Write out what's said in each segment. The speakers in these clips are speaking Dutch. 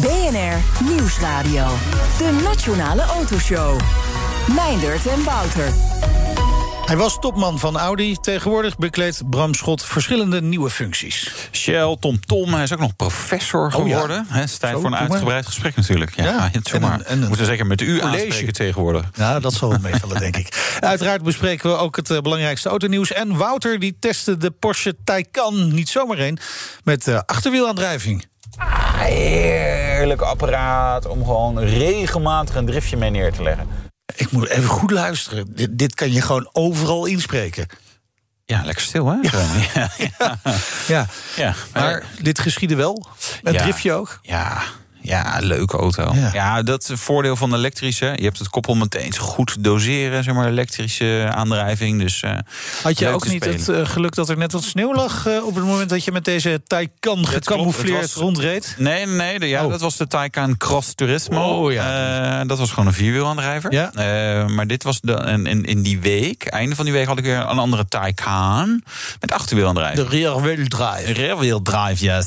BNR Nieuwsradio. De Nationale Autoshow. Meindert en Wouter. Hij was topman van Audi. Tegenwoordig bekleedt Bram Schot verschillende nieuwe functies. Shell, Tom Tom, hij is ook nog professor geworden. Oh ja. Het is tijd Zo, voor een maar. uitgebreid gesprek natuurlijk. Ja, Ja, het en maar. een- en een moeten zeker met u college. aanspreken tegenwoordig. Ja, dat zal wel meevallen, denk ik. Uiteraard bespreken we ook het eh, belangrijkste autonieuws. En Wouter die testte de Porsche Taycan niet zomaar een met eh, achterwielaandrijving. Heerlijk apparaat om gewoon regelmatig een driftje mee neer te leggen. Ik moet even goed luisteren. Dit, dit kan je gewoon overal inspreken. Ja, lekker stil hè? Ja, ja. Ja, ja. maar dit geschiedde wel. Een Ja. driftje ook. Ja, ja, leuke auto. Ja. Ja. dat is het voordeel van de elektrische. Je hebt het koppel meteen goed doseren, zeg maar, elektrische aandrijving. Dus, eh, Had je ook niet spelen. het eh, geluk dat er net wat sneeuw lag... eh, op het moment dat je met deze Taycan gecamoufleerd rondreed? Nee, nee, nee. de- Ja, Oh. dat was de Taycan Cross Turismo. Oh, ja. Dat was gewoon een vierwielaandrijver. Ja. Maar dit was de, en, in in die week, einde van die week, had ik weer een andere Taycan met De achterwielaandrijver. rear wheel drive. Rear-wheel drive, yes.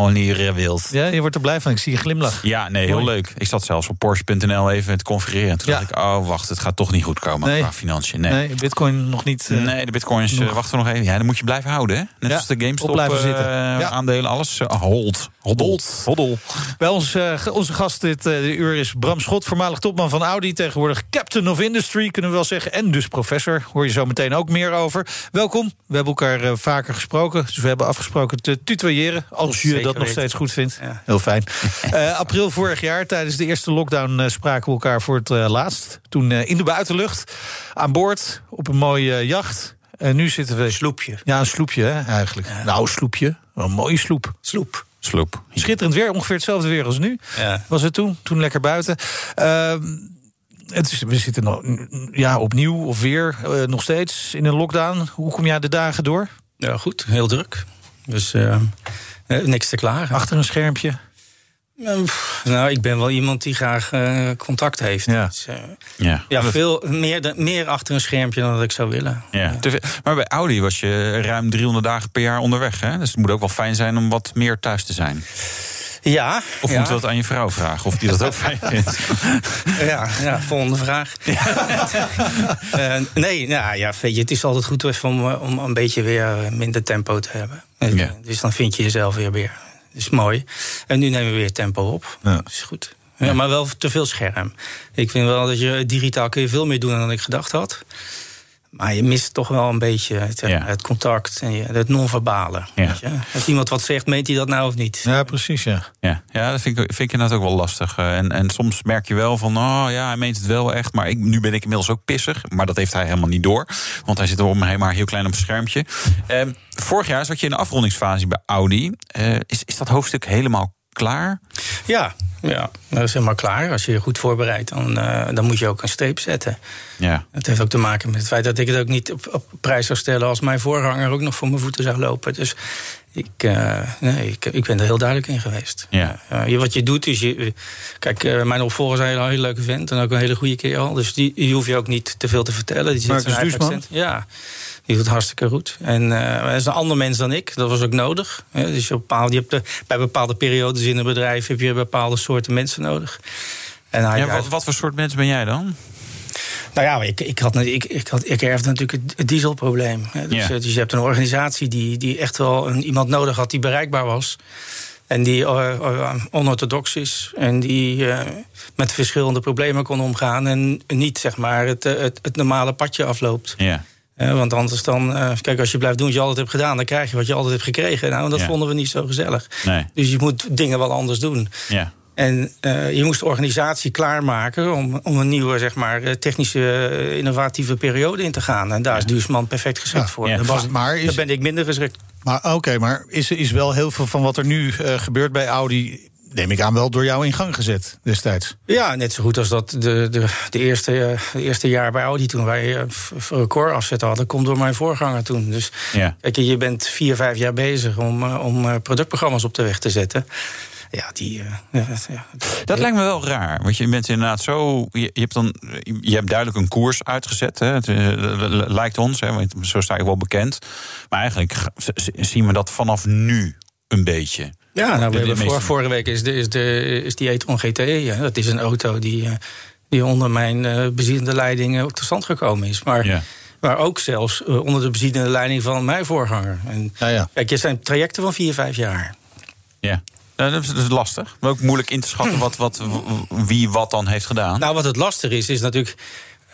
Only wheels. Ja, je wordt er blij van. Ik zie je glimlach. Ja, nee, heel leuk. Ik zat zelfs op Porsche.nl even te configureren. Toen Ja. dacht ik, oh wacht, het gaat toch niet goed komen Nee. qua financiën. Nee. Nee, bitcoin nog niet... eh, Nee, de bitcoins eh, nog. wachten we nog even. Ja, dan moet je blijven houden, hè? Net Ja, als de GameStop op blijven eh, zitten. Ja. aandelen, alles. eh, hold. Hoddel. Hoddel. Bij ons, onze gast dit de uur is Bram Schot, voormalig topman van Audi. Tegenwoordig Captain of Industry, kunnen we wel zeggen. En dus professor. Hoor je zo meteen ook meer over. Welkom. We hebben elkaar vaker gesproken. Dus we hebben afgesproken te tutoyeren. Als je dat nog steeds goed vindt. Ja. Heel fijn. Eh, april vorig jaar, tijdens de eerste lockdown, eh, spraken we elkaar voor het eh, laatst. Toen in de buitenlucht, aan boord, op een mooie jacht. En nu zitten we... Sloepje. Ja, een sloepje hè, eigenlijk. Nou, sloepje. Wel Een mooie sloep. Sloep. Sloep. Schitterend weer, ongeveer hetzelfde weer als nu. Ja. Was het toen? Toen lekker buiten. Ehm, het is, we zitten nog, ja, opnieuw of weer nog steeds in een lockdown. Hoe kom jij de dagen door? ja, goed. Heel druk. Dus eh, eh, niks te klagen. Achter een schermpje? Pff, nou, ik ben wel iemand die graag eh, contact heeft. Ja. Dus, eh, Ja. ja, veel meer, de- meer achter een schermpje dan dat ik zou willen. Ja. Maar bij Audi was je ruim 300 dagen per jaar onderweg. Hè? Dus het moet ook wel fijn zijn om wat meer thuis te zijn. Ja. Of ja. moeten we dat aan je vrouw vragen? Of die dat ook fijn vindt? Ja, ja, volgende vraag. Eh, nee, nou ja, weet je, het is altijd goed om, eh, om een beetje weer minder tempo te hebben. Eh, Ja. Dus dan vind je jezelf weer weer. Dat is mooi. En nu nemen we weer tempo op. Ja. Dat is goed. Ja, maar wel te veel scherm. Ik vind wel dat je digitaal kun je veel meer doen dan ik gedacht had. Maar je mist toch wel een beetje het, Ja. het contact en het non-verbale. Ja. weet je. Als iemand wat zegt, meent hij dat nou of niet? Ja, precies, ja. Ja, ja dat vind ik, vind ik inderdaad ook wel lastig. Eh, En, en soms merk je wel van, oh ja, hij meent het wel echt. Maar ik, nu ben ik inmiddels ook pissig. Maar dat heeft hij helemaal niet door. Want hij zit er om maar heel klein op een schermpje. Eh, vorig jaar zat je in de afrondingsfase bij Audi. Eh, is, is dat hoofdstuk helemaal klaar? Ja, ja, dat is helemaal klaar. Als je je goed voorbereidt, dan, eh, dan moet je ook een streep zetten. Ja. Het heeft ook te maken met het feit dat ik het ook niet op, op prijs zou stellen als mijn voorganger ook nog voor mijn voeten zou lopen. Dus ik, eh, nee, ik, ik ben er heel duidelijk in geweest. Ja. Eh, je, wat je doet is je. Kijk, eh, mijn opvolger is een hele, hele leuke vent en ook een hele goede kerel. Dus die, die hoef je ook niet te veel te vertellen. Die Marcus zijn accent. Ja, die doet hartstikke goed. En hij is een ander mens dan ik. Dat was ook nodig. hè. dus je, bepaalt, je hebt de, bij bepaalde periodes in een bedrijf heb je bepaalde soorten mensen nodig. En hij, ja wat, wat voor soort mens ben jij dan? nou ja, ik, ik, had, ik, ik, had, ik erfde natuurlijk het, dieselprobleem. hè. Dus, eh, dus je hebt een organisatie die, die echt wel een, iemand nodig had die bereikbaar was. En die eh, onorthodox is. En die met verschillende problemen kon omgaan. En niet zeg maar het, het, het normale padje afloopt. Ja. Eh, want anders dan, eh, kijk, als je blijft doen wat je altijd hebt gedaan, dan krijg je wat je altijd hebt gekregen. Nou, en dat Ja. vonden we niet zo gezellig. Nee. Dus je moet dingen wel anders doen. Ja. En eh, je moest de organisatie klaarmaken om, om een nieuwe, zeg maar, eh, technische, innovatieve periode in te gaan. En daar is Duursman perfect geschikt Ja, voor. ja. Daar, was, Maar is- daar ben ik minder geschikt. Maar oké, maar is, is wel heel veel van wat er nu eh, gebeurt bij Audi... neem ik aan, wel door jou in gang gezet destijds. Ja, net zo goed als dat de, de, de, eerste, de eerste jaar bij Audi toen wij een record afzetten hadden, komt door mijn voorganger toen. Dus ja. kijk, je bent vier, vijf jaar bezig om, om productprogramma's op de weg te zetten. Ja, die. ja, ja, dat lijkt me wel raar. Want je bent inderdaad zo. Je, hebt dan. Je hebt duidelijk een koers uitgezet. Hè. Het, lijkt ons, hè, want zo sta je wel bekend. Maar eigenlijk zien we dat vanaf nu een beetje. Ja, nou, we hebben voor, vorige week is, de, is, de, is die e-tron GTE. Ja, dat is een auto die, eh, die onder mijn uh, bezielende leiding op de stand gekomen is. Maar, ja. maar ook zelfs uh, onder de bezielende leiding van mijn voorganger. En, ja, ja. Kijk, het zijn trajecten van vier, vijf jaar. Ja. dat, is, dat is lastig. Maar ook moeilijk in te schatten wat, wat, wie wat dan heeft gedaan. Nou, wat het lastig is, is natuurlijk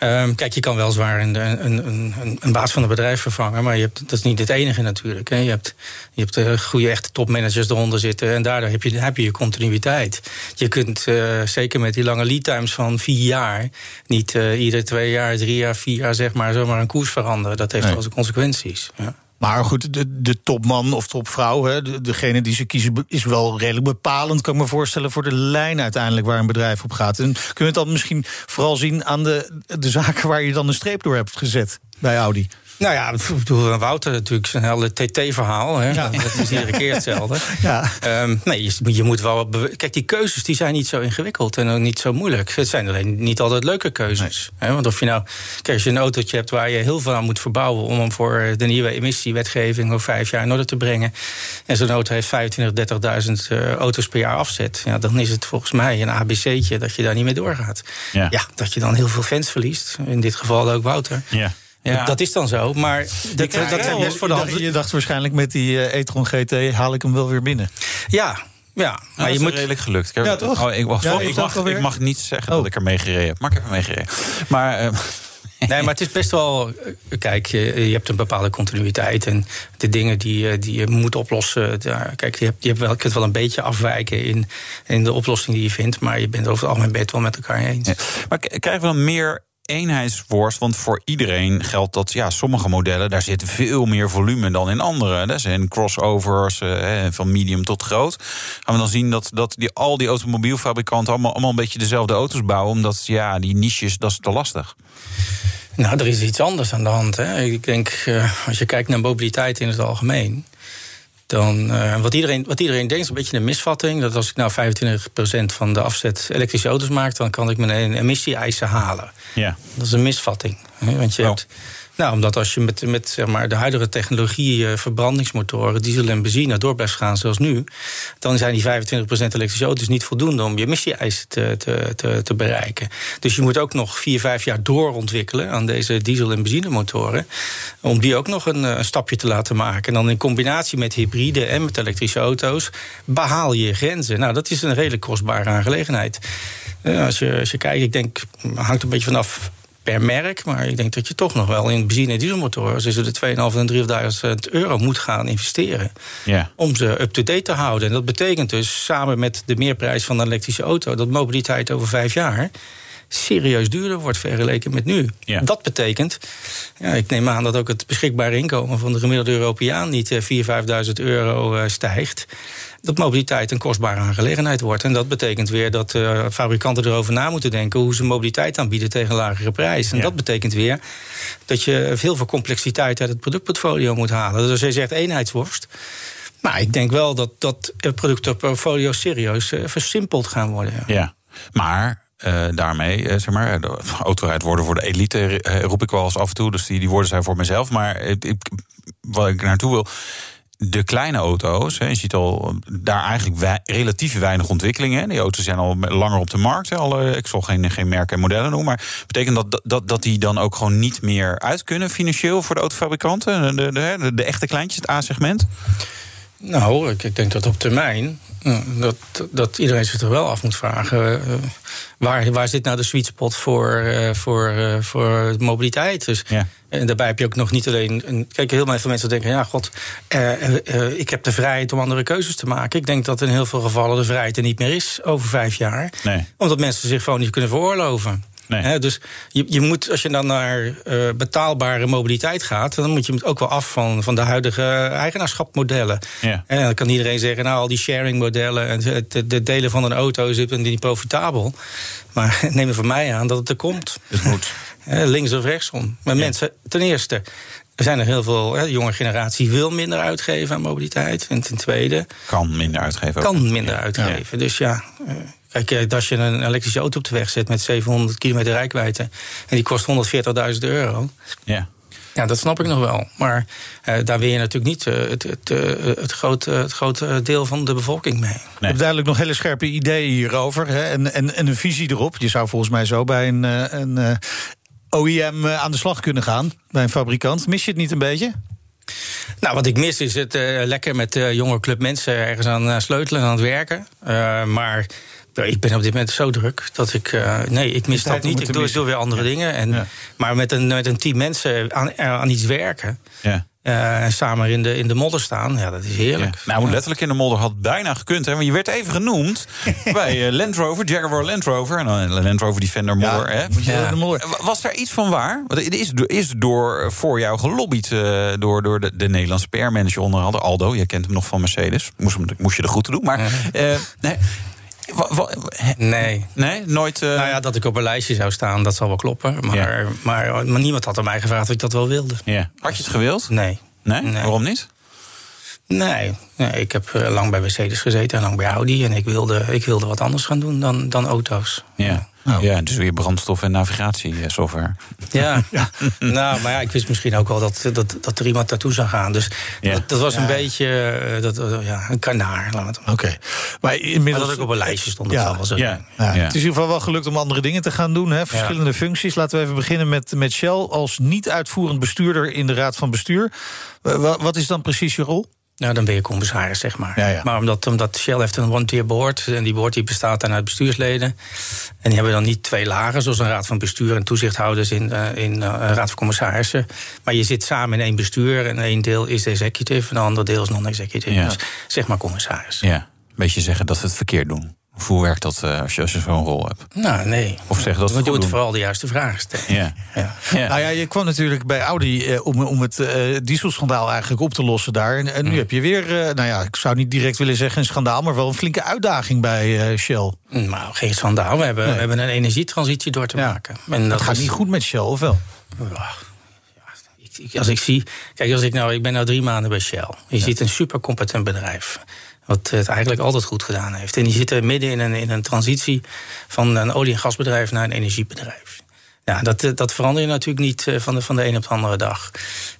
Um, kijk, je kan wel zwaar een, een, een, een, baas van een bedrijf vervangen, maar je hebt, dat is niet het enige natuurlijk. Hè. Je hebt, je hebt uh, goede echte topmanagers eronder zitten en daardoor heb je, heb je je continuïteit. Je kunt uh, zeker met die lange lead times van vier jaar niet uh, iedere twee jaar, drie jaar, vier jaar zeg maar zomaar een koers veranderen. Dat heeft nee. wel zijn consequenties. Ja. Maar goed, de, de topman of topvrouw, hè, degene die ze kiezen, is wel redelijk bepalend, kan ik me voorstellen, voor de lijn uiteindelijk waar een bedrijf op gaat. En kunnen we het dan misschien vooral zien aan de, de zaken waar je dan een streep door hebt gezet bij Audi? Nou ja, Wouter natuurlijk zijn hele TT-verhaal. Ja. Dat is iedere keer hetzelfde. Ja. Um, nee, je, je, moet wel. Kijk, die keuzes die zijn niet zo ingewikkeld en ook niet zo moeilijk. Het zijn alleen niet altijd leuke keuzes. Nee. Want of je nou. Kijk, als je een autootje hebt waar je heel veel aan moet verbouwen. om hem voor de nieuwe emissiewetgeving over vijf jaar in orde te brengen. en zo'n auto heeft 25, 30.000 uh, auto's per jaar afzet. Ja, dan is het volgens mij een ABC'tje dat je daar niet mee doorgaat. Ja. ja, dat je dan heel veel fans verliest. In dit geval ook Wouter. Ja. Ja. Dat is dan zo, maar dat, zijn best voor de hand. Je dacht waarschijnlijk met die uh, e-tron GT haal ik hem wel weer binnen. Ja, ja, maar je moet redelijk gelukt. Ja, toch? Oh, ik, wacht, ja, ik, mag, ik mag niet zeggen oh. dat ik ermee gereden heb. Maar ik heb ermee gereden. Maar... Uh, Nee, maar het is best wel. Kijk, je, je, hebt een bepaalde continuïteit. En de dingen die, die je moet oplossen. Daar, kijk, je, hebt, je, hebt wel, kunt wel een beetje afwijken in, in de oplossing die je vindt. Maar je bent over het algemeen best wel met elkaar eens. Ja. Maar krijgen we dan meer eenheidsworst. Want voor iedereen geldt dat ja, sommige modellen, daar zit veel meer volume dan in andere. Dat zijn crossovers eh, van medium tot groot. Gaan we dan zien dat, dat die, al die automobielfabrikanten allemaal, allemaal een beetje dezelfde auto's bouwen. Omdat ja, die niches, dat is te lastig. Nou, er is iets anders aan de hand. Hè. Ik denk, uh, als je kijkt naar mobiliteit in het algemeen. Dan, uh, wat, iedereen, wat iedereen denkt, is een beetje een misvatting. Dat als ik nou 25% van de afzet elektrische auto's maak, dan kan ik mijn emissie-eisen halen. Ja. Dat is een misvatting. Want je hebt nou, omdat als je met, met zeg maar, de huidige technologie, uh, verbrandingsmotoren, diesel en benzine door blijft gaan zoals nu, dan zijn die 25% elektrische auto's niet voldoende om je emissie-eisen te, te, te, te, bereiken. Dus je moet ook nog 4, 5 jaar doorontwikkelen aan deze diesel- en benzinemotoren, om die ook nog een, een, stapje te laten maken. En dan in combinatie met hybride en met elektrische auto's behaal je grenzen. Nou, dat is een redelijk kostbare aangelegenheid. Uh, als, je, als je kijkt, ik denk, hangt een beetje vanaf per merk. Maar ik denk dat je toch nog wel in benzine- en dieselmotoren... tussen de 2.500 en 3.000 euro moet gaan investeren... Ja. om ze up-to-date te houden. En dat betekent dus, samen met de meerprijs van een elektrische auto... dat mobiliteit over vijf jaar serieus duurder wordt vergeleken met nu. Ja. Dat betekent, ja, ik neem aan dat ook het beschikbare inkomen van de gemiddelde Europeaan niet 4.000, eh, 5.000 euro eh, stijgt dat mobiliteit een kostbare aangelegenheid wordt. En dat betekent weer dat uh, fabrikanten erover na moeten denken hoe ze mobiliteit aanbieden tegen lagere prijs. En dat betekent weer dat je heel veel complexiteit uit het productportfolio moet halen. Dus als je zegt eenheidsworst. Maar ik denk wel dat, dat het productportfolio serieus uh, versimpeld gaan worden. Ja, maar uh, daarmee, uh, zeg maar, autorijd worden voor de elite, roep ik wel eens af en toe. Dus die, die woorden zijn voor mezelf. Maar ik, wat ik naartoe wil de kleine auto's, je ziet al daar eigenlijk relatief weinig ontwikkelingen. Die auto's zijn al langer op de markt. Alle, ik zal geen, geen merken en modellen noemen. Maar betekent dat, dat dat die dan ook gewoon niet meer uit kunnen financieel voor de autofabrikanten? De, de, de, de echte kleintjes, het A-segment? Nou, ik, ik denk dat op termijn dat, dat iedereen zich er wel af moet vragen. Uh, waar, waar zit nou de sweet spot voor, uh, voor, uh, voor mobiliteit? Dus, ja. En daarbij heb je ook nog niet alleen. Een, kijk, heel veel mensen denken: ja, god, ik heb de vrijheid om andere keuzes te maken. Ik denk dat in heel veel gevallen de vrijheid er niet meer is over vijf jaar. Nee. Omdat mensen zich gewoon niet kunnen veroorloven. Nee. Dus je, je moet, als je dan naar eh, betaalbare mobiliteit gaat, dan moet je ook wel af van, van de huidige eigenaarschapmodellen. Ja. En dan kan iedereen zeggen, nou, al die sharing-modellen en het, het- het delen van een auto is niet profitabel. Maar neem er van mij aan dat het er komt. Het moet. Links of rechtsom. Maar mensen, ten eerste, er zijn er heel veel, hè, de jonge generatie wil minder uitgeven aan mobiliteit. En ten tweede, Kan minder uitgeven. ook. kan minder Ja. uitgeven. Dus ja, eh, kijk, eh, als je een elektrische auto op de weg zet met 700 kilometer rijkwijde... en die kost 140.000 euro, Ja. ja, dat snap ik nog wel. Maar eh, daar wil je natuurlijk niet eh, het, het, het, grote, het grote deel van de bevolking mee. Je hebt duidelijk nog hele scherpe ideeën hierover. Hè? En, en, en een visie erop. Je zou volgens mij zo bij een, een OEM aan de slag kunnen gaan. Bij een fabrikant. Mis je het niet een beetje? Nou, wat ik mis is het eh, lekker met de jonge club mensen ergens aan sleutelen en aan het werken. Eh, maar ik ben op dit moment zo druk dat ik. eh, nee, ik mis dat niet. Ik doe, doe weer andere dingen. En, Ja. Maar met een, met een team mensen aan, eh, aan iets werken. Ja. eh, en samen in de, in de modder staan, ja, dat is heerlijk. Ja. Nou, letterlijk in de modder had bijna gekund. Hè, want je werd even genoemd bij Land Rover, Jaguar Land Rover. En dan Land Rover Defender modder. hè. moet je Ja. de modder. Eh, Was daar iets van waar? Want het is, door- is door voor jou gelobbyd door, door de, de Nederlandse PR-manager onder andere, Aldo. Je kent hem nog van Mercedes. Moest, hem, moest je de groeten doen. Maar nee, hè? Nee. nee, nooit. eh, Nou ja, dat ik op een lijstje zou staan, dat zal wel kloppen. Maar, Ja. maar, maar niemand had aan mij gevraagd of ik dat wel wilde. ja. Had je het gewild? Nee. Nee? Nee. Waarom niet? Nee, nee ik heb eh, lang bij Mercedes gezeten en lang bij Audi. En ik wilde, ik wilde wat anders gaan doen dan, dan auto's. Ja. Oh. Ja, dus weer brandstof en navigatiesoftware. Ja. nou, maar ja, ik wist misschien ook wel dat, dat, dat er iemand naartoe zou gaan. Dus Ja. dat, dat was een Ja. beetje eh, dat, eh, ja, een kanaar. Het maar. Oké. Maar Maar inmiddels... dat ik op een lijstje stond, dat Ja. wel zo Ja. Ja, Ja. Het is in ieder geval wel gelukt om andere dingen te gaan doen. Hè? Verschillende functies. Laten we even beginnen met, met Shell als niet-uitvoerend bestuurder in de Raad van Bestuur. Wa- wa- Wat is dan precies je rol? Nou, dan ben je commissaris, zeg maar. Ja, ja. Maar omdat, omdat Shell heeft een one-tier board... en die board die bestaat dan uit bestuursleden... en die hebben dan niet twee lagen... zoals een raad van bestuur en toezichthouders in, eh, in eh, een raad van commissarissen. Maar je zit samen in één bestuur... en één deel is executive en een ander deel is non-executive. Ja. Dus zeg maar commissaris. Ja. Een beetje zeggen dat ze het verkeerd doen. Of hoe werkt dat eh, als je, als je zo'n rol hebt? Nou, nee. Of zeggen dat Want je moet doen? vooral de juiste vragen stellen. Ja. Ja. Ja. Nou ja, je kwam natuurlijk bij Audi eh, om, om het eh, dieselschandaal eigenlijk op te lossen daar. En, en nu heb je weer, eh, nou ja, ik zou niet direct willen zeggen een schandaal, maar wel een flinke uitdaging bij eh, Shell. Nou, geen schandaal. We hebben, Nee. we hebben een energietransitie door te Ja. maken. En Dat dat gaat is- niet goed met Shell, of wel? Ja, Als ik zie, kijk, als ik nou, ik ben nu drie maanden bij Shell. Je ziet een supercompetent bedrijf. Wat het eigenlijk altijd goed gedaan heeft. En die zitten midden in een, in een transitie van een olie- en gasbedrijf naar een energiebedrijf. Ja, dat, eh, dat verander je natuurlijk niet eh, van de, van de een op de andere dag.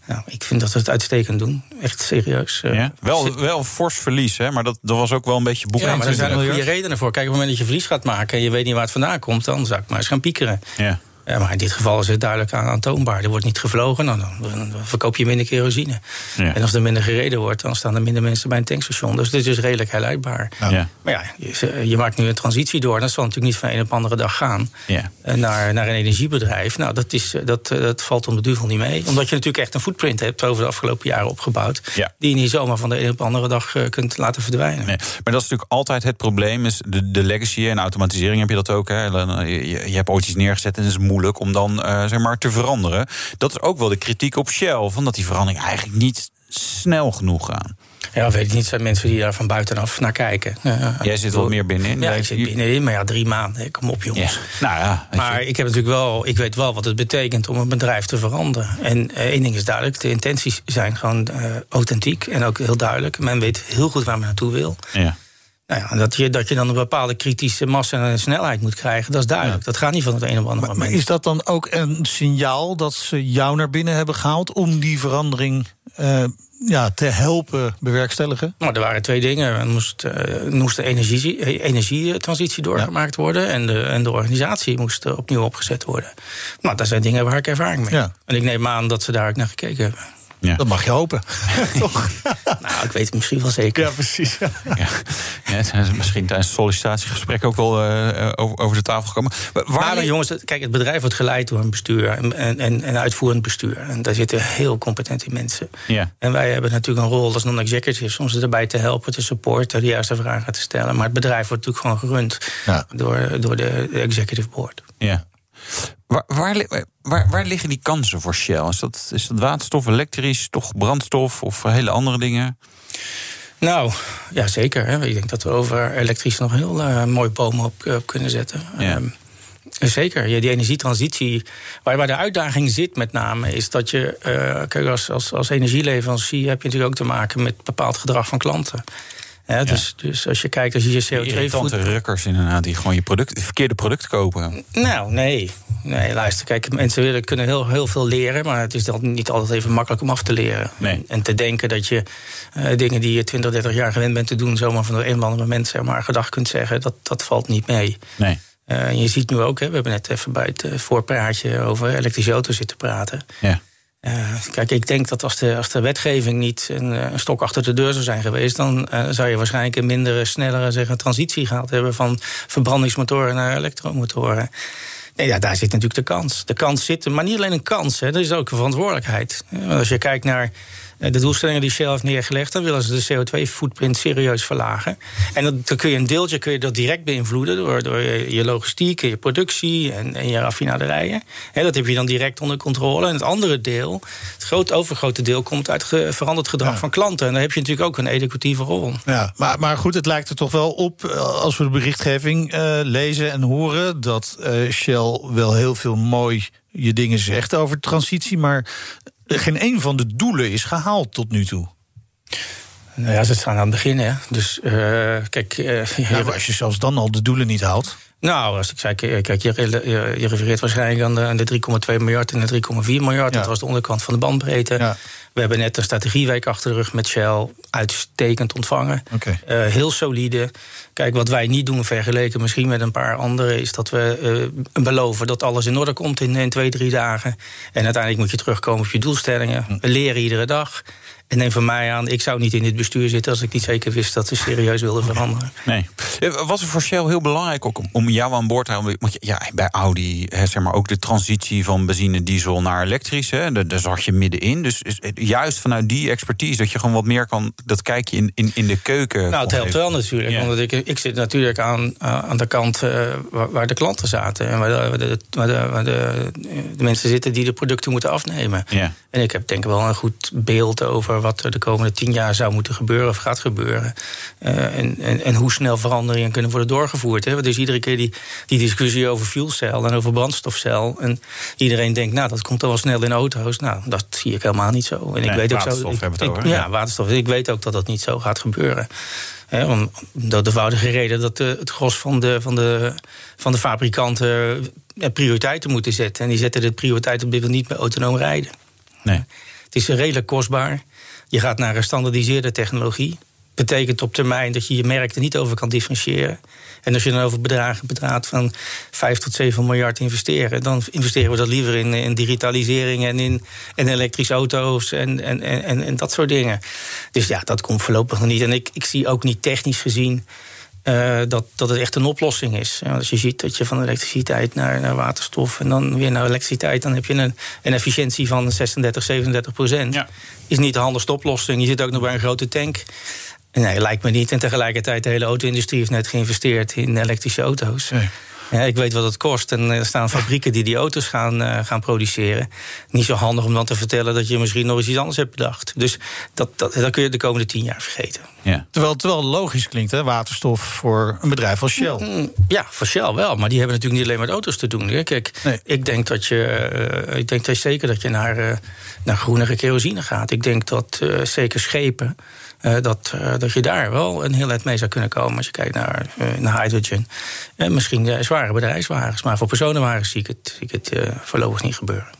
Nou, ik vind dat we het uitstekend doen. Echt serieus. Eh, Ja? Wel, wel fors verlies, hè? maar dat, dat was ook wel een beetje boek. ja, maar er zijn 21 goede redenen voor. Kijk, op het moment dat je verlies gaat maken en je weet niet waar het vandaan komt, dan zou ik maar eens gaan piekeren. Ja. Ja, maar in dit geval is het duidelijk aan- aantoonbaar. Er wordt niet gevlogen, nou, dan, verkoop je minder kerosine. Ja. En als er minder gereden wordt, dan staan er minder mensen bij een tankstation. Dus dit is redelijk herleidbaar. Ja. Maar ja, je, je maakt nu een transitie door. Dat zal natuurlijk niet van een op andere dag gaan. Ja. eh, Naar, naar een energiebedrijf. Nou, dat, is, eh, dat, eh, dat valt om de duvel niet mee. Omdat je natuurlijk echt een footprint hebt over de afgelopen jaren opgebouwd. Die je niet zomaar van de een op de andere dag eh, kunt laten verdwijnen. Nee, maar dat is natuurlijk altijd het probleem. Is de, de legacy en automatisering heb je dat ook. Hè. Eh, je hebt ooit iets neergezet en het is moeilijk om dan eh, zeg maar te veranderen. Dat is ook wel de kritiek op Shell. Van dat die verandering eigenlijk niet snel genoeg gaan. Ja, weet ik niet. Er zijn mensen die daar van buitenaf naar kijken. Jij zit wat meer binnenin. Ja, ik zit binnenin. Maar ja, drie maanden. hè. Kom op, Ja. jongens. Nou ja, Maar je. ik heb natuurlijk wel, ik weet wel wat het betekent om een bedrijf te veranderen. En eh, één ding is duidelijk: de intenties zijn gewoon eh, authentiek en ook heel duidelijk. Men weet heel goed waar men naartoe wil. ja. Nou ja, dat je, dat je dan een bepaalde kritische massa en snelheid moet krijgen, dat is duidelijk. Dat gaat niet van het een op andere Maar moment. is dat dan ook een signaal dat ze jou naar binnen hebben gehaald om die verandering eh, ja, te helpen bewerkstelligen? Nou, er waren twee dingen. Er moest, er moest de energie, energietransitie doorgemaakt worden. En de, en de organisatie moest opnieuw opgezet worden. Nou, dat zijn dingen waar ik ervaring mee Ja. heb. En ik neem aan dat ze daar ook naar gekeken hebben. Ja. Dat mag je hopen. Toch? Nou, ik weet het misschien wel zeker. Ja, precies. Ja. Ja, is misschien tijdens het sollicitatiegesprek ook wel eh, over, over de tafel gekomen. Maar dan, jongens, kijk, het bedrijf wordt geleid door een bestuur en, en, en een uitvoerend bestuur. En daar zitten heel competente mensen. Ja. En wij hebben natuurlijk een rol als non-executive om ze erbij te helpen, te supporten, de juiste vragen te stellen. Maar het bedrijf wordt natuurlijk gewoon gerund door, door de executive board. Ja. Waar, waar, waar, waar, liggen die kansen voor Shell? Is dat, is dat waterstof, elektrisch, toch brandstof of hele andere dingen? Nou, ja, zeker. Hè. Ik denk dat we over elektrisch nog heel uh, mooi bomen op, op, kunnen zetten. Ja. Um, Zeker, ja, die energietransitie. Waar, waar de uitdaging zit met name, is dat je. Uh, kijk, als, als, als energieleverancier heb je natuurlijk ook te maken met bepaald gedrag van klanten. Ja, dus, dus als je kijkt, als je je CO2-voet... rukkers inderdaad, die gewoon je product, verkeerde product kopen. Nou, nee. Nee, luister, kijk, mensen willen, kunnen heel, heel veel leren... maar het is dan niet altijd even makkelijk om af te leren. Nee. En, te denken dat je uh, dingen die je 20, 30 jaar gewend bent te doen... zomaar van een of ander moment zeg maar, gedag kunt zeggen... dat, dat valt niet mee. Nee. Uh, je ziet nu ook, hè, we hebben net even bij het uh, voorpraatje over elektrische auto's zitten praten. Ja. Uh, kijk, ik denk dat als de, als de wetgeving niet een, een stok achter de deur zou zijn geweest, dan zou je waarschijnlijk een mindere, snellere zeg, een transitie gehad hebben van verbrandingsmotoren naar elektromotoren. Ja, daar zit natuurlijk de kans. De kans zit, maar niet alleen een kans, hè, er is ook een verantwoordelijkheid. Als je kijkt naar de doelstellingen die Shell heeft neergelegd, dan willen ze de CO2-footprint serieus verlagen. En dan kun je een deeltje kun je dat direct beïnvloeden door, door je logistiek en je productie en, en je raffinaderijen. He, dat heb je dan direct onder controle. En het andere deel, het groot, overgrote deel, komt uit ge, veranderd gedrag ja. van klanten. En dan heb je natuurlijk ook een educatieve rol. Ja, maar, maar goed, het lijkt er toch wel op, als we de berichtgeving uh, lezen en horen, dat uh, Shell wel heel veel mooi je dingen zegt over transitie, maar geen een van de doelen is gehaald tot nu toe. Nou ja, ze staan aan het begin, hè. Dus uh, kijk... Uh, ja, als je zelfs dan al de doelen niet haalt... Nou, als ik zei, kijk, je, je, je refereert waarschijnlijk aan de, aan de 3,2 miljard en de 3,4 miljard. Ja. Dat was de onderkant van de bandbreedte. Ja. We hebben net een strategieweek achter de rug met Shell. Uitstekend ontvangen. Okay. Uh, heel solide. Kijk, wat wij niet doen vergeleken misschien met een paar anderen... is dat we uh, beloven dat alles in orde komt in, in twee, drie dagen. En uiteindelijk moet je terugkomen op je doelstellingen. Hm. We leren iedere dag. En neem van mij aan, ik zou niet in dit bestuur zitten als ik niet zeker wist dat ze serieus wilden veranderen. Nee. Was het voor Shell heel belangrijk ook om jou aan boord te houden? Want ja, bij Audi, hè, zeg maar ook de transitie van benzine, diesel naar elektrisch, hè, daar, daar zag je middenin. Dus juist vanuit die expertise dat je gewoon wat meer kan, dat kijk je in, in, in de keuken. Nou, het helpt wel natuurlijk. Ja. Want ik, ik zit natuurlijk aan, uh, aan de kant uh, waar, waar, de klanten zaten. En waar, de, waar, de, waar, de, mensen zitten die de producten moeten afnemen. Ja. En ik heb denk ik wel een goed beeld over wat er de komende tien jaar zou moeten gebeuren of gaat gebeuren. Uh, en, en, en, hoe snel veranderingen kunnen worden doorgevoerd. Hè. Dus iedere keer die, die discussie over fuelcel en over brandstofcel. En iedereen denkt, nou, dat komt al wel snel in auto's. Nou, dat zie ik helemaal niet zo. En nee, ik weet ook waterstof zo. hebben ik, het over, ja, ja, waterstof. Ik weet ook dat dat niet zo gaat gebeuren. He, om de eenvoudige reden dat de, het gros van de, van, de, van de fabrikanten prioriteiten moeten zetten. En die zetten de prioriteit op dit moment niet bij autonoom rijden. Nee. Het is redelijk kostbaar. Je gaat naar een standaardiseerde technologie. Betekent op termijn dat je je merk er niet over kan differentiëren. En als je dan over bedragen bedraagt van 5 tot 7 miljard investeren, dan investeren we dat liever in, in digitalisering en in, in elektrische auto's en, en, en, en dat soort dingen. Dus ja, dat komt voorlopig nog niet. En ik, ik zie ook niet technisch gezien uh, dat, dat het echt een oplossing is. Ja, als je ziet dat je van elektriciteit naar, naar waterstof en dan weer naar elektriciteit, dan heb je een, een efficiëntie van 36, 37 procent. Ja. Is niet de handigste oplossing. Je zit ook nog bij een grote tank. Nee, lijkt me niet. En tegelijkertijd, de hele auto-industrie heeft net geïnvesteerd in elektrische auto's. Nee. Ja, ik weet wat het kost. En er staan fabrieken die die auto's gaan, uh, gaan produceren. Niet zo handig om dan te vertellen dat je misschien nog eens iets anders hebt bedacht. Dus dat, dat, dat kun je de komende tien jaar vergeten. Ja. Terwijl het wel logisch klinkt, hè? waterstof voor een bedrijf als Shell. Mm, ja, voor Shell wel. Maar die hebben natuurlijk niet alleen met auto's te doen. Hè. Kijk, nee. ik denk dat je, uh, ik denk dat zeker dat je naar, uh, naar groenere kerosine gaat. Ik denk dat zeker schepen. Uh, dat, uh, dat je daar wel een heel eind mee zou kunnen komen als je kijkt naar, uh, naar hydrogen. En misschien zware bedrijfswagens, maar voor personenwagens zie ik het, zie ik het voorlopig niet gebeuren.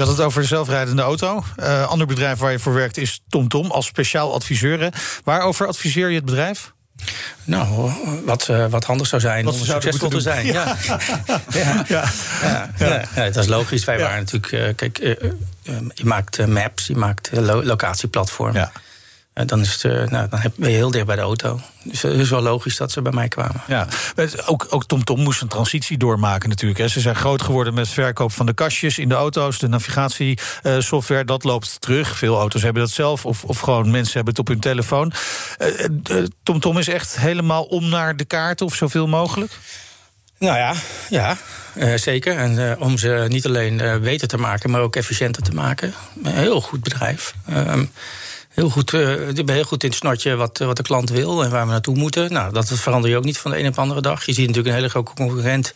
Je had het over de zelfrijdende auto. Uh, ander bedrijf waar je voor werkt is TomTom Tom, als speciaal adviseur. Hè. Waarover adviseer je het bedrijf? Nou, wat, uh, wat handig zou zijn wat om succesvol te zijn. Ja. Ja. Ja. Ja. ja. dat is logisch. Wij waren natuurlijk. Uh, kijk, je maakt maps, je maakt lo locatieplatform. Ja. Dan, is het, nou, dan ben je heel dicht bij de auto. Dus het is wel logisch dat ze bij mij kwamen. Ja, ook, ook TomTom moest een transitie doormaken natuurlijk. Hè. Ze zijn groot geworden met verkoop van de kastjes in de auto's. De navigatiesoftware, dat loopt terug. Veel auto's hebben dat zelf. Of, of gewoon mensen hebben het op hun telefoon. TomTom uh, is echt helemaal om naar de kaarten of zoveel mogelijk? Nou ja, ja. uh, zeker. En uh, om ze niet alleen beter te maken, maar ook efficiënter te maken. Een heel goed bedrijf. Ehm, heel goed, uh, heel goed in het snotje wat, wat de klant wil en waar we naartoe moeten. Nou, dat verander je ook niet van de een op de andere dag. Je ziet natuurlijk een hele grote concurrent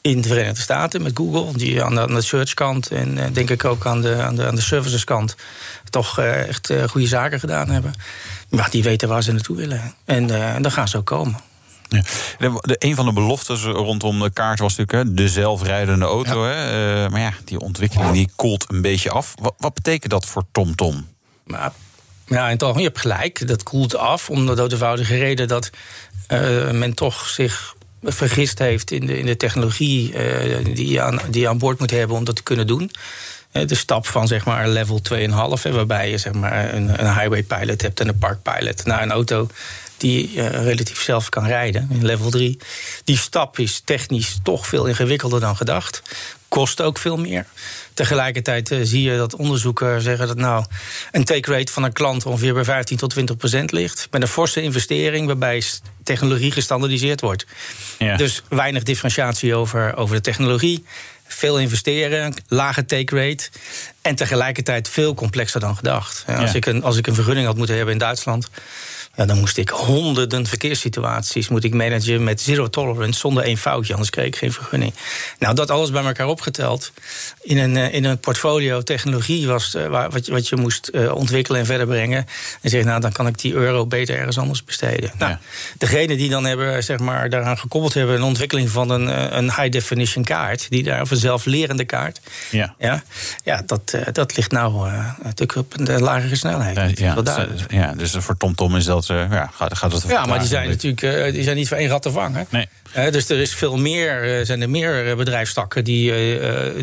in de Verenigde Staten met Google, die aan de, aan de searchkant en uh, denk ik ook aan de, aan de, aan de serviceskant toch uh, echt goede zaken gedaan hebben. Maar die weten waar ze naartoe willen. En dan gaan ze ook komen. Ja. De, een van de beloftes rondom de kaart was natuurlijk hè, de zelfrijdende auto. Ja. Hè? Maar ja, die ontwikkeling die koelt een beetje af. Wat, wat betekent dat voor TomTom? Maar, ja, in het je hebt gelijk. Dat koelt af om de eenvoudige reden dat uh, men toch zich vergist heeft in de, in de technologie uh, die, je aan, die aan boord moet hebben om dat te kunnen doen. De stap van zeg maar level 2,5, waarbij je zeg maar een, een highway pilot hebt en een park pilot naar een auto die uh, relatief zelf kan rijden, in level 3. Die stap is technisch toch veel ingewikkelder dan gedacht. Kost ook veel meer. Tegelijkertijd uh, zie je dat onderzoeken zeggen dat nou een take rate van een klant ongeveer bij 15 tot 20 procent ligt. Met een forse investering waarbij technologie gestandardiseerd wordt. Ja. Dus weinig differentiatie over, over de technologie. Veel investeren, lage take rate. En tegelijkertijd veel complexer dan gedacht. Ja, als, ja. ik een, als ik een vergunning had moeten hebben in Duitsland ja, dan moest ik honderden verkeerssituaties moet ik managen met zero tolerance zonder één foutje, anders kreeg ik geen vergunning. Nou, dat alles bij elkaar opgeteld in een, in een portfolio technologie was uh, wat, je, wat je moest uh, ontwikkelen en verder brengen. En zeg, nou, dan kan ik die euro beter ergens anders besteden. Nou, ja. degene die dan hebben, zeg maar, daaraan gekoppeld hebben, een ontwikkeling van een, een high definition kaart, die daar of een zelflerende kaart. Ja, ja, ja dat, dat ligt nou natuurlijk op een lagere snelheid. Ja, ja, ja, dus voor TomTom is dat dat, ja, gaat, gaat het ja, maar die zijn natuurlijk uh, die zijn niet voor één rat te vangen. Nee. Dus er is veel meer, uh, zijn er meer bedrijfstakken die,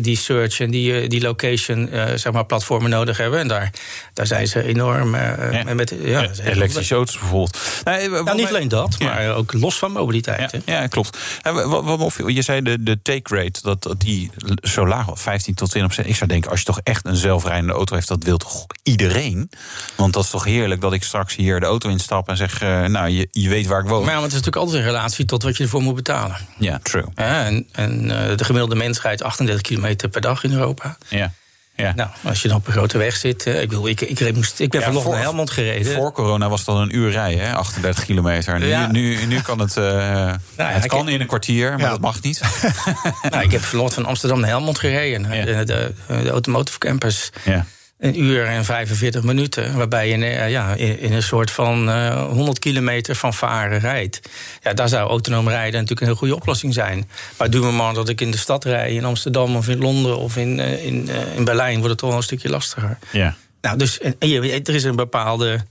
die search en die, die location zeg maar platformen nodig hebben. En daar, daar zijn ze enorm ja. met ja, elektrische auto's bijvoorbeeld. Nou, niet alleen dat, maar ja. ook los van mobiliteit. Ja, klopt. Wat, wat, je zei de, de take rate, dat, dat die zo laag was, 15 tot 20 procent. Ik zou denken, als je toch echt een zelfrijdende auto heeft, dat wil toch iedereen? Want dat is toch heerlijk dat ik straks hier de auto instap en zeg, nou, je, je weet waar ik woon. Maar ja, want het is natuurlijk altijd in relatie tot wat je ervoor moet betalen. Ja, true. Ja, en en uh, de gemiddelde mens rijdt 38 kilometer per dag in Europa. Ja. Ja. Nou, als je dan op een grote weg zit. Uh, ik, bedoel, ik, ik, ik, moest, ik ben ja, vanochtend naar Helmond gereden. Voor corona was dat een uur rijden, hè? 38 kilometer. Nu, ja. nu, nu kan het. Uh, nou, het kan in een kwartier, maar dat mag niet. nou, ik heb vanochtend van Amsterdam naar Helmond gereden. De, de, de Automotive Campus. Ja een uur en 45 minuten. Waarbij je uh, ja, in, in, een soort van uh, 100 kilometer van varen rijdt. Ja, daar zou autonoom rijden natuurlijk een heel goede oplossing zijn. Maar doe me maar dat ik in de stad rij, in Amsterdam of in Londen of in, uh, in, in Berlijn, wordt het toch wel een stukje lastiger. Ja. Nou, dus en, er is een bepaalde.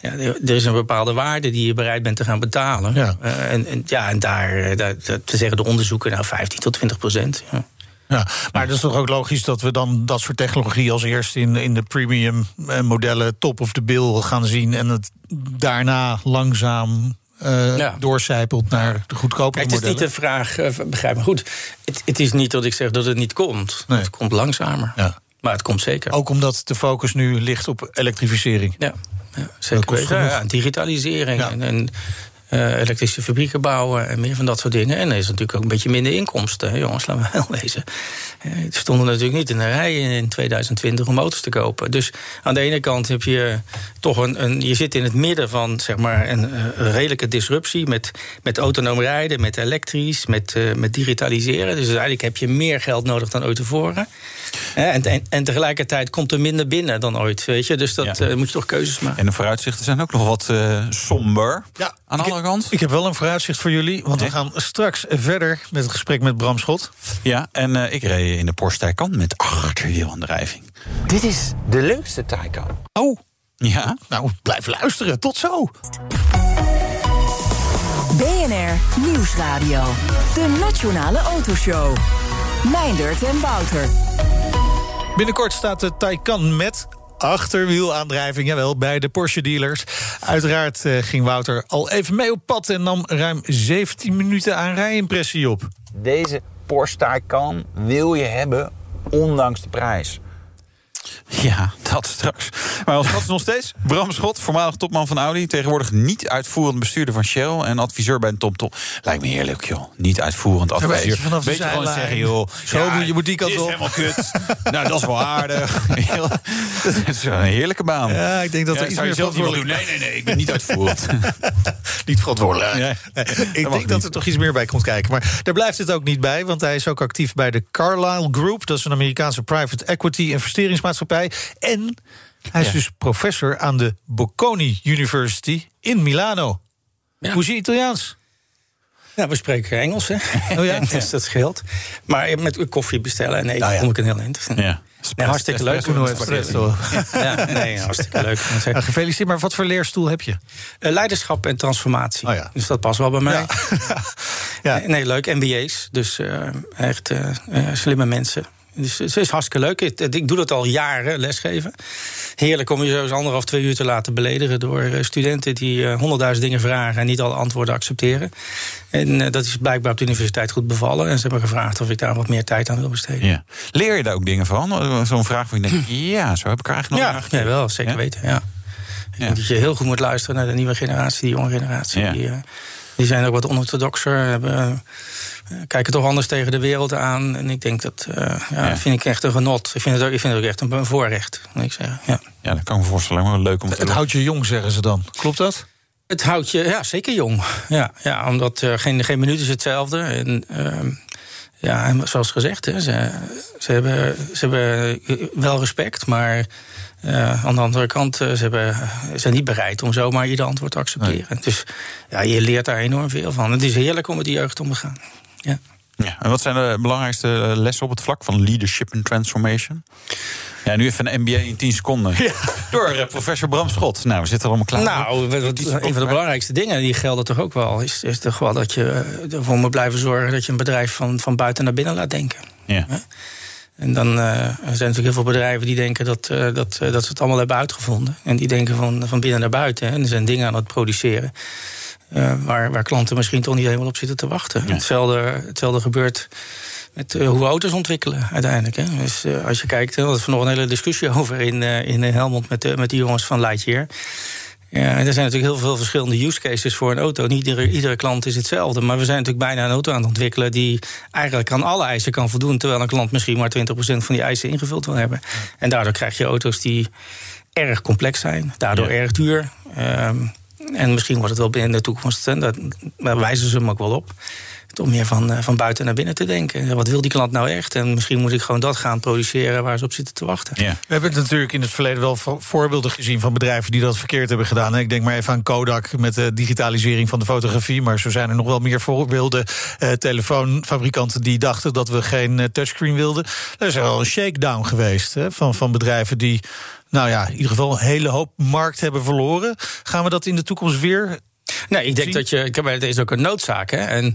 Ja, er is een bepaalde waarde die je bereid bent te gaan betalen. Ja. en, en, ja, en daar, daar, te zeggen de onderzoeken, nou 15 tot 20 procent. Ja. Ja, maar dat is toch ook logisch dat we dan dat soort technologie als eerst in, in de premium modellen top of the bill gaan zien en het daarna langzaam uh, ja. doorcijpelt naar de goedkope modellen. Het is niet de vraag, uh, begrijp me goed. Het, het, is niet dat ik zeg dat het niet komt. Nee. Het komt langzamer. Ja. Maar het komt zeker. Ook omdat de focus nu ligt op elektrificering. Ja, ja zeker. Ja, digitalisering en, en uh, elektrische fabrieken bouwen en meer van dat soort dingen. En er is natuurlijk ook een beetje minder inkomsten. Hè, jongens, laten we wel wezen. Uh, stonden natuurlijk niet in de rij in 2020 om auto's te kopen. Dus aan de ene kant heb je toch een. een je zit in het midden van zeg maar, een, een redelijke disruptie met, met autonoom rijden, met elektrisch, met, uh, met digitaliseren. Dus eigenlijk heb je meer geld nodig dan ooit tevoren. En, en, en, tegelijkertijd komt er minder binnen dan ooit. Weet je? Dus dat ja. moet je toch keuzes maken. En de vooruitzichten zijn ook nog wat somber. Ja, aan de Ik heb wel een vooruitzicht voor jullie, want nee. we gaan straks verder met het gesprek met Bram Schot. Ja, en uh, ik reed in de Porsche Taycan met achterwielaandrijving. Dit is de leukste Taycan. Oh. Ja. Nou, blijf luisteren. Tot zo. BNR Nieuwsradio. De Nationale Autoshow. Meindert en Wouter. Binnenkort staat de Taycan met achterwielaandrijving, jawel, bij de Porsche dealers. Uiteraard uh, ging Wouter al even mee op pad en nam ruim 17 minuten aan rijimpressie op. Deze Porsche Taycan wil je hebben, ondanks de prijs. Ja, Dat straks. Maar ons gast nog steeds Bram Schot, voormalig topman van Audi. Tegenwoordig niet uitvoerend bestuurder van Shell en adviseur bij een TomTom. Lijkt me heerlijk, joh. Niet uitvoerend adviseur. vanaf Beetje gewoon zeggen, joh. Zo je moet die kant op. helemaal kut. nou, dat is wel aardig. Dat is een heerlijke baan. Ja, ik denk dat er Ja, iets zou je meer verantwoordelijk- Nee, nee, nee, ik ben niet uitvoerend. Niet verantwoordelijk. Nee, ik denk dat er toch iets meer bij komt kijken. Maar daar blijft het ook niet bij, want hij is ook actief bij de Carlyle Group. Dat is een Amerikaanse private equity investeringsmaatschappij. En hij is Ja. dus professor aan de Bocconi University in Milano. Ja. Hoe is je Italiaans? Nou, we spreken Engels, hè? Oh ja? dus dat scheelt. Maar met koffie bestellen en eten Nou ja. kom ik een heel eind. Ja. Nee, hartstikke leuk. Ja, nee, hartstikke leuk. Ja, gefeliciteerd, maar wat voor leerstoel heb je? Eh, leiderschap en transformatie. Oh ja. Dus dat past wel bij mij. Ja. Nee, Nee, leuk. MBA's. Dus eh, echt eh, slimme mensen. Dus het is hartstikke leuk. Ik, doe dat al jaren, lesgeven. Heerlijk om je zo eens anderhalf, twee uur te laten beledigen... door eh, studenten die eh, honderdduizend dingen vragen... en niet alle antwoorden accepteren. En eh, dat is blijkbaar op de universiteit goed bevallen. En ze hebben gevraagd of ik daar wat meer tijd aan wil besteden. Ja. Leer je daar ook dingen van? Zo'n vraag waar je denkt, ja, zo heb ik er eigenlijk nog Ja, naar nee, wel, zeker Ja? weten. Ja. Ik Ja. denk dat je heel goed moet luisteren naar de nieuwe generatie, die jonge generatie. Ja. Die, die zijn ook wat onorthodoxer, hebben, eh, kijken toch anders tegen de wereld aan. En ik denk dat, eh, ja, Ja. vind ik echt een genot. Ik vind het ook, ik vind het ook echt een, een voorrecht, moet ik zeggen. Ja. Ja, dat kan ik me voorstellen. Maar wel leuk om te Het houdt je jong, zeggen ze dan. Klopt dat? Het houdt je, ja, zeker jong. Ja, ja omdat eh, geen, geen minuut is hetzelfde. En, ehm, ja, en zoals gezegd, hè, ze, ze, hebben, ze hebben wel respect, maar eh, aan de andere kant, eh, ze hebben, ze zijn niet bereid om zomaar ieder antwoord te accepteren. Dus ja, je leert daar enorm veel van. Het is heerlijk om met die jeugd om te gaan. Ja. Ja, en wat zijn de belangrijkste eh, lessen op het vlak van leadership en transformation? Ja, nu even een MBA in 10 seconden. Door eh, professor Bram Schot. Nou, we zitten er allemaal klaar. Nou, wat- een van de belangrijkste dingen, die gelden toch ook wel, is, is toch wel dat je eh, ervoor moet blijven zorgen dat je een bedrijf van, van buiten naar binnen laat denken. Ja. En dan eh, er zijn natuurlijk heel veel bedrijven die denken dat, eh, dat, eh, dat ze het allemaal hebben uitgevonden. En die denken van, van binnen naar buiten. Hè. En er zijn dingen aan het produceren. waar, waar klanten misschien toch niet helemaal op zitten te wachten. Hetzelfde, hetzelfde gebeurt met hoe we auto's ontwikkelen uiteindelijk. Hè. Dus als je kijkt, er was vanochtend een hele discussie over in, in Helmond met, met die jongens van Lightyear. Ja, en er zijn natuurlijk heel veel verschillende use cases voor een auto. Niet iedere, iedere klant is hetzelfde. Maar we zijn natuurlijk bijna een auto aan het ontwikkelen die eigenlijk aan alle eisen kan voldoen. Terwijl een klant misschien maar 20% van die eisen ingevuld wil hebben. En daardoor krijg je auto's die erg complex zijn, daardoor Ja. erg duur. Ehm, en misschien wordt het wel binnen de toekomst, en daar wijzen ze hem ook wel op. Om meer van, eh, van buiten naar binnen te denken. Wat wil die klant nou echt? En misschien moet ik gewoon dat gaan produceren waar ze op zitten te wachten. Ja. We hebben natuurlijk in het verleden wel vo- voorbeelden gezien van bedrijven die dat verkeerd hebben gedaan. Ik denk maar even aan Kodak met de digitalisering van de fotografie. Maar zo zijn er nog wel meer voorbeelden. Eh, telefoonfabrikanten die dachten dat we geen eh, touchscreen wilden. Er is wel een shakedown geweest hè, van, van bedrijven die, nou ja, in ieder geval een hele hoop markt hebben verloren. Gaan we dat in de toekomst weer? Nee, ik denk Zien? dat je. Ik heb het is ook een noodzaak. Hè? En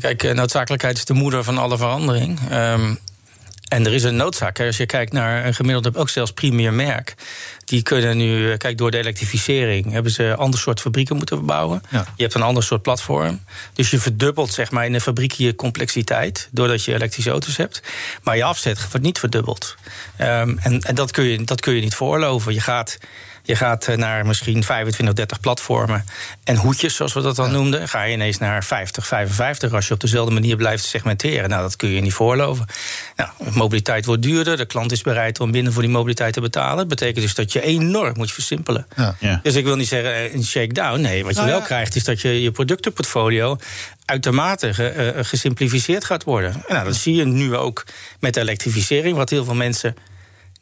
kijk, eh, noodzakelijkheid is de moeder van alle verandering. Ehm, en er is een noodzaak. Hè. Als je kijkt naar een gemiddelde, ook zelfs premier merk. Die kunnen nu, eh, kijk, door de elektrificering hebben ze een ander soort fabrieken moeten verbouwen. Ja. Je hebt een ander soort platform. Dus je verdubbelt zeg maar in de fabriek je complexiteit. Doordat je elektrische auto's hebt. Maar je afzet wordt niet verdubbeld. Ehm, en en dat, kun je, dat kun je niet veroorloven. Je gaat. Je gaat eh, naar misschien 25, 30 platformen en hoedjes, zoals we dat dan noemden. Ga je ineens naar 50, 55 als je op dezelfde manier blijft segmenteren. Nou, dat kun je niet voorloven. Nou, mobiliteit wordt duurder. De klant is bereid om minder voor die mobiliteit te betalen. Dat betekent dus dat je enorm moet versimpelen. Ja. Ja. Dus ik wil niet zeggen eh, een shakedown. Nee, wat je Nou wel ja. krijgt is dat je je productenportfolio uitermate ge- eh, gesimplificeerd gaat worden. En nou, dat zie je nu ook met de elektrificering, wat heel veel mensen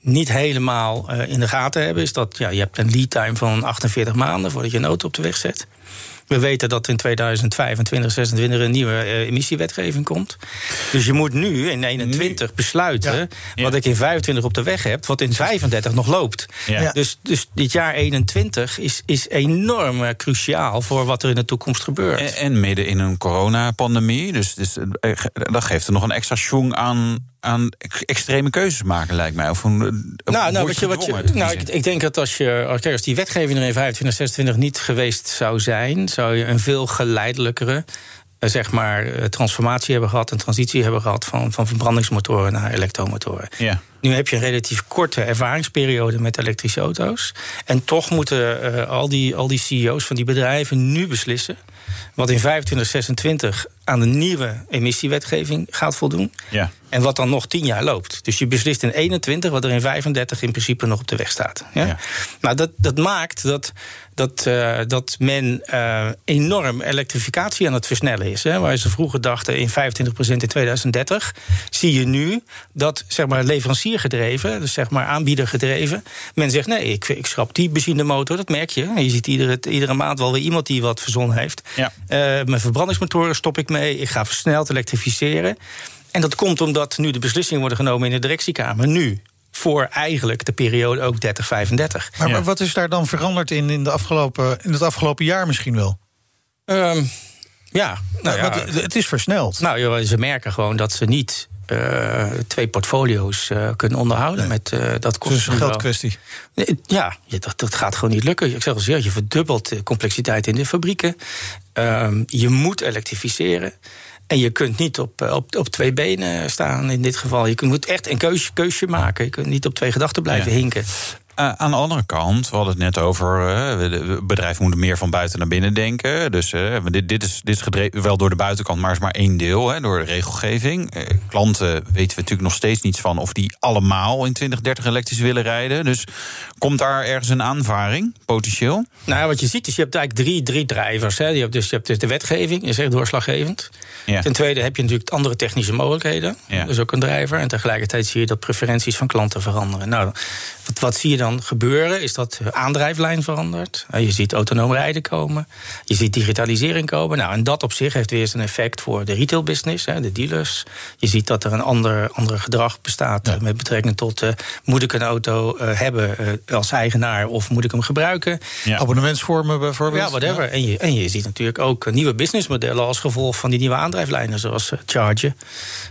niet helemaal eh, in de gaten hebben, is dat ja, je hebt een lead time van 48 maanden voordat je een auto op de weg zet. We weten dat in 2025, 2026 een nieuwe eh, emissiewetgeving komt. Dus je moet nu in 21 besluiten Ja. Ja. wat ik in 25 op de weg heb, wat in 35 nog loopt. Ja. Dus, dus dit jaar 21 is, is enorm eh, cruciaal voor wat er in de toekomst gebeurt. En, en midden in een coronapandemie. Dus, dus dat geeft er nog een extra schwung aan, aan ex- extreme keuzes maken, lijkt mij. Of een, Nou, nou, wat je, wat je, nou ik, ik denk dat als, je, als, kijk, als die wetgeving er in 25, 26 niet geweest zou zijn, zou je een veel geleidelijkere eh, zeg maar, eh, transformatie hebben gehad, een transitie hebben gehad van, van verbrandingsmotoren naar elektromotoren. Ja. Nu heb je een relatief korte ervaringsperiode met elektrische auto's. En toch moeten uh, al, die, al die CEO's van die bedrijven nu beslissen. wat in 25, 26 aan de nieuwe emissiewetgeving gaat voldoen. Ja. En wat dan nog tien jaar loopt. Dus je beslist in 21 wat er in 35 in principe nog op de weg staat. Ja? Ja. Nou, dat, dat maakt dat, dat, uh, dat men uh, enorm elektrificatie aan het versnellen is. Hè? Waar ze vroeger dachten in 25% in 2030, zie je nu dat zeg maar, leveranciergedreven, dus zeg maar aanbiedergedreven, men zegt nee, ik, ik schrap die benzinemotor, dat merk je. Je ziet iedere, iedere maand wel weer iemand die wat verzonnen heeft. Ja. Uh, mijn verbrandingsmotoren stop ik mee, ik ga versneld elektrificeren. En dat komt omdat nu de beslissingen worden genomen in de directiekamer. Nu, voor eigenlijk de periode ook 30-35. Maar, Ja. maar wat is daar dan veranderd in, in, de afgelopen, in het afgelopen jaar misschien wel? Um, ja, nou ja, het is versneld. nou, joh, ze merken gewoon dat ze niet uh, twee portfolio's uh, kunnen onderhouden. Nee. Met, uh, dat kost Dus een geldkwestie. Ja, dat, dat gaat gewoon niet lukken. Ik zeg al zeer, je verdubbelt de complexiteit in de fabrieken. Um, je moet elektrificeren. En je kunt niet op, eh, op, op twee benen staan in dit geval. Je moet echt een keusje, keusje maken. Je kunt niet op twee gedachten blijven Ja. hinken. Uh, aan de andere kant, we hadden het net over. Uh, de bedrijven moeten meer van buiten naar binnen denken. Dus uh, dit, dit, is, dit is gedreven wel door de buitenkant, maar is maar één deel, hè, door de regelgeving. Klanten weten we natuurlijk nog steeds niets van of die allemaal in 2030 elektrisch willen rijden. Dus komt daar ergens een aanvaring, potentieel? Nou, wat je ziet is, je hebt eigenlijk drie, drie drijvers. Hè. Je hebt dus, je hebt dus de wetgeving, is echt doorslaggevend. Ja. Ten tweede heb je natuurlijk andere technische mogelijkheden. Ja. Dat is ook een drijver. En tegelijkertijd zie je dat preferenties van klanten veranderen. Nou, wat, wat zie je dan gebeuren? Is dat de aandrijflijn verandert. Uh, Je ziet autonoom rijden komen. Je ziet digitalisering komen. Nou, en dat op zich heeft weer eens een effect voor de retailbusiness, hè, de dealers. Je ziet dat er een ander, ander gedrag bestaat Ja. uh, met betrekking tot... Uh, moet ik een auto uh, hebben uh, als eigenaar of moet ik hem gebruiken? Ja. Abonnementsvormen bijvoorbeeld. Ja, whatever. En, je, en je ziet natuurlijk ook eh, nieuwe businessmodellen als gevolg van die nieuwe aandrijflijnen, zoals uh, Charge.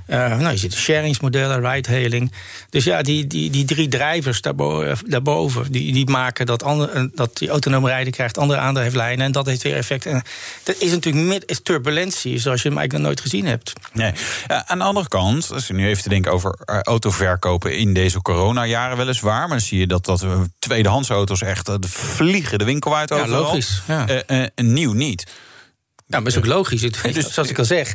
Uh, nou, je ziet sharingsmodellen, ride-hailing. Dus ja, die, die, die drie drijvers daarboven, daarboven die, die maken dat, andere, dat die autonoom rijden krijgt andere aandrijflijnen. En dat heeft weer effect. En dat is natuurlijk met, is turbulentie, zoals je hem eigenlijk nog nooit gezien hebt. Nee. Ja, aan de andere kant, als je nu even te denken over uh, autoverkopen in deze coronajaren weliswaar, maar dan zie je dat, dat we tweedehands auto's echt vliegen de winkel uit Ja, overal. logisch. Ja. Uh, nieuw niet. Nou, maar is ook logisch. Dus, zoals ik al zeg,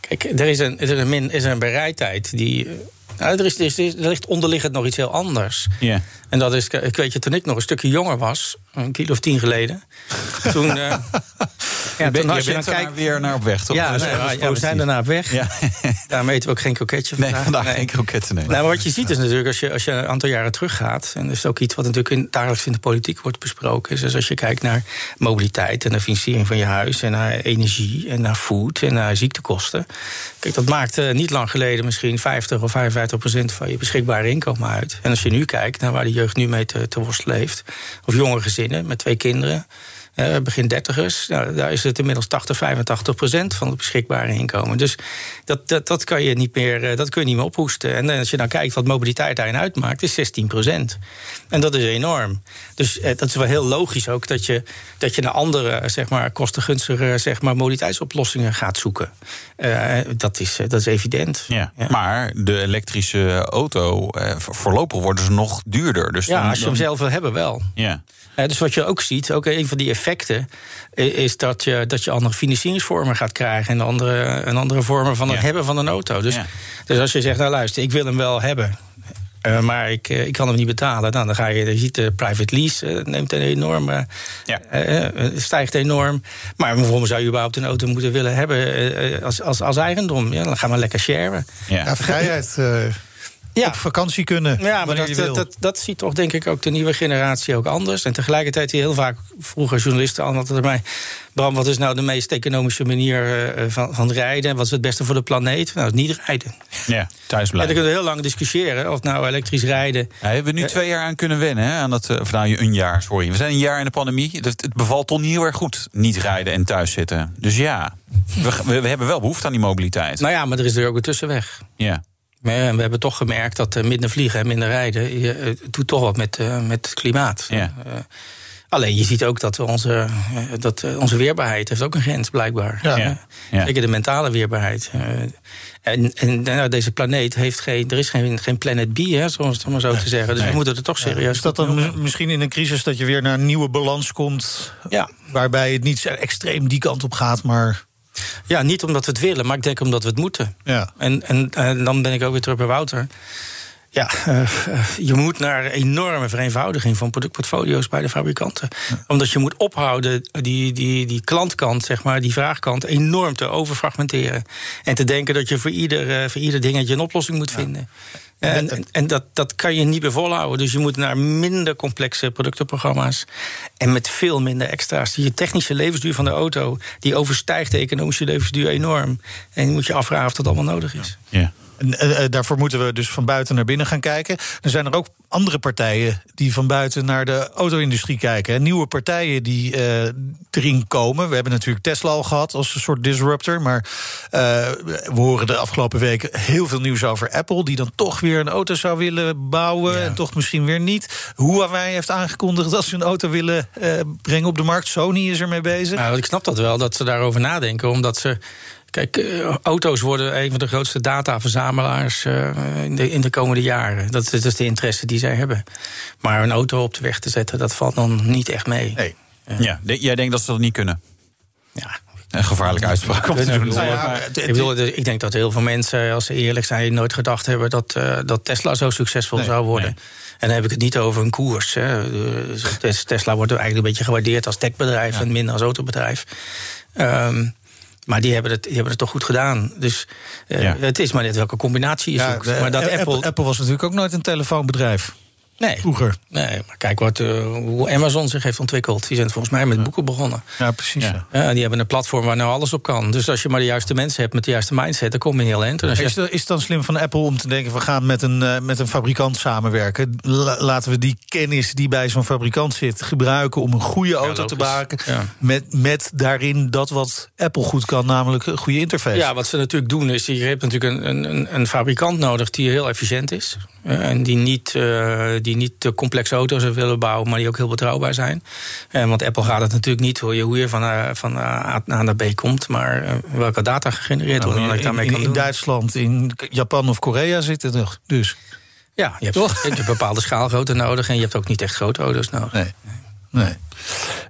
kijk, er is een, er is een, min, is een bereidheid die. Nou, er, is, er, is, er ligt onderliggend nog iets heel anders. Yeah. En dat is, ik weet je, toen ik nog een stukje jonger was, een kilo of tien geleden. toen. Uh, ja, je bent, toen je bent dan weer naar op weg, toch? Ja, dus ja we zijn daarna op weg. Ja. Daarom eten we ook geen kroketje vandaag. Nee, vandaag nee. geen kroketten, nee. Nou, wat je ziet is natuurlijk, als je, als je een aantal jaren teruggaat... en dat is ook iets wat natuurlijk in, dagelijks in de politiek wordt besproken... is dus als je kijkt naar mobiliteit en de financiering van je huis... en naar energie en naar food en naar ziektekosten... kijk, dat maakt uh, niet lang geleden misschien 50 of 55 procent... van je beschikbare inkomen uit. En als je nu kijkt naar waar de jeugd nu mee te, te worstelen heeft... of jonge gezinnen met twee kinderen... Uh, begin dertigers, nou, daar is het inmiddels 80, 85 procent van het beschikbare inkomen. Dus dat, dat, dat, kan je niet meer, uh, dat kun je niet meer ophoesten. En als je dan kijkt wat mobiliteit daarin uitmaakt, is 16 procent. En dat is enorm. Dus uh, dat is wel heel logisch ook dat je, dat je naar andere, zeg maar, kostengunstige zeg maar, mobiliteitsoplossingen gaat zoeken. Eh, dat, is, dat is evident. Ja, ja. Maar de elektrische auto, voorlopig worden ze nog duurder. Dus ja, dan, als je hem zelf wil hebben, wel. Ja. Uh, dus wat je ook ziet, ook een van die effecten, is dat je, dat je andere financieringsvormen gaat krijgen en andere, en andere vormen van het ja. hebben van een auto. Dus, ja. dus als je zegt, nou luister, ik wil hem wel hebben. Uh, maar ik, uh, ik kan hem niet betalen. Nou, dan ga je, je ziet de private lease uh, neemt een enorme, ja. stijgt enorm. Maar waarom zou je überhaupt een auto moeten willen hebben als, als, als eigendom? Ja, dan gaan we lekker sharen. Ja, ja vrijheid. Ja. op vakantie kunnen. Ja, maar dat, dat, dat, dat, ziet toch denk ik ook de nieuwe generatie ook anders. En tegelijkertijd heel vaak vroeger journalisten al altijd mij... Bram, wat is nou de meest economische manier uh, van, van rijden? Wat is het beste voor de planeet? Nou, niet rijden. Ja, thuis blijven. En dan kunnen we heel lang discussiëren of nou elektrisch rijden... Ja, hebben we nu twee jaar aan kunnen wennen, hè? Aan dat, of nou, een jaar, sorry. We zijn een jaar in de pandemie. Het, het bevalt toch niet heel erg goed, niet rijden en thuis zitten. Dus ja, we, we hebben wel behoefte aan die mobiliteit. Nou ja, maar er is er ook een tussenweg. Ja. We hebben toch gemerkt dat minder vliegen en minder rijden... Je, het doet toch wat met, uh, met het klimaat. Ja. Uh, Alleen je ziet ook dat onze, eh, dat eh, onze weerbaarheid heeft ook een grens, blijkbaar. Ja. Ja. Ja. Zeker de mentale weerbaarheid. Eh, En, en nou, deze planeet heeft geen. Er is geen, geen planet B, hè, zoals het maar zo te zeggen. Dus we moeten er toch serieus Is dat dan mi- misschien in een crisis dat je weer naar een nieuwe balans komt... Ja. waarbij het niet zo extreem die kant op gaat, maar... ja, niet omdat we het willen, maar ik denk omdat we het moeten. Ja. En, en, en dan ben ik ook weer terug bij Wouter. Ja, eh, eh, je moet naar enorme vereenvoudiging van productportfolio's bij de fabrikanten. Omdat je moet ophouden die, die, die klantkant, zeg maar, die vraagkant, enorm te overfragmenteren. En te denken dat je voor ieder, eh, voor ieder dingetje een oplossing moet vinden. En, en, en dat, dat kan je niet meer volhouden. Dus je moet naar minder complexe productenprogramma's. En met veel minder extra's. Die technische levensduur van de auto... die overstijgt de economische levensduur enorm. En je moet je afvragen of dat allemaal nodig is. Ja. En, eh, eh, daarvoor moeten we dus van buiten naar binnen gaan kijken. Er zijn er ook andere partijen die van buiten naar de auto-industrie kijken. Nieuwe partijen die eh, erin komen. We hebben natuurlijk Tesla al gehad als een soort disruptor. Maar we horen de afgelopen weken heel veel nieuws over Apple... die dan toch weer een auto zou willen bouwen en toch misschien weer niet. Huawei heeft aangekondigd dat ze een auto willen brengen op de markt. Sony is ermee bezig. Nou, ik snap dat wel, dat ze daarover nadenken. Omdat ze. Kijk, eh, auto's worden een van de grootste dataverzamelaars eh, in, de, in de komende jaren. Dat, is- dat is de interesse die zij hebben. Maar een auto op de weg te zetten, dat valt dan niet echt mee. Nee. Ja, de- jij denkt dat ze dat niet kunnen? Ja, Een gevaarlijke uitspraak om te kunnen, doen. ik bedoel, Nou ja, ik, bedoel, de- ik denk dat heel veel mensen, als ze eerlijk zijn, nooit gedacht hebben dat, eh, dat Tesla zo succesvol Nee, zou worden. En dan heb ik het niet over een koers. Hè. Dus Tes- Tesla wordt eigenlijk een beetje gewaardeerd als techbedrijf en minder als autobedrijf. Ehm, maar die hebben, het, die hebben het toch goed gedaan. Dus eh, Ja. het is maar net welke combinatie je Ja, zoekt. de- maar dat Apple, Apple. Apple was natuurlijk ook nooit een telefoonbedrijf. Nee, Vroeger. nee, maar kijk wat, eh, hoe Amazon zich heeft ontwikkeld. Die zijn volgens mij met boeken begonnen. Ja, precies. Ja. die hebben een platform waar nou alles op kan. Dus als je maar de juiste mensen hebt met de juiste mindset, dan kom je heel eind. Je- Is, het- is het dan slim van Apple om te denken... we gaan met een, eh, met een fabrikant samenwerken? La- laten we die kennis die bij zo'n fabrikant zit... gebruiken om een goede auto te maken... Ja. Met, met daarin dat wat Apple goed kan, namelijk een goede interface. Ja, wat ze natuurlijk doen is, je hebt natuurlijk een- een, een fabrikant nodig die heel efficiënt is. Eh, en die niet, eh, die niet te complexe auto's willen bouwen, maar die ook heel betrouwbaar zijn. Eh, want Apple gaat het natuurlijk niet hoe je, hoe je van, van A naar B komt, maar welke data gegenereerd Nou, in, ik daarmee in- kan in doen. Duitsland, in Japan of Korea zitten er dus. Ja, je hebt, je hebt een bepaalde schaalgrootte nodig en je hebt ook niet echt grote auto's nodig. Nee. nee.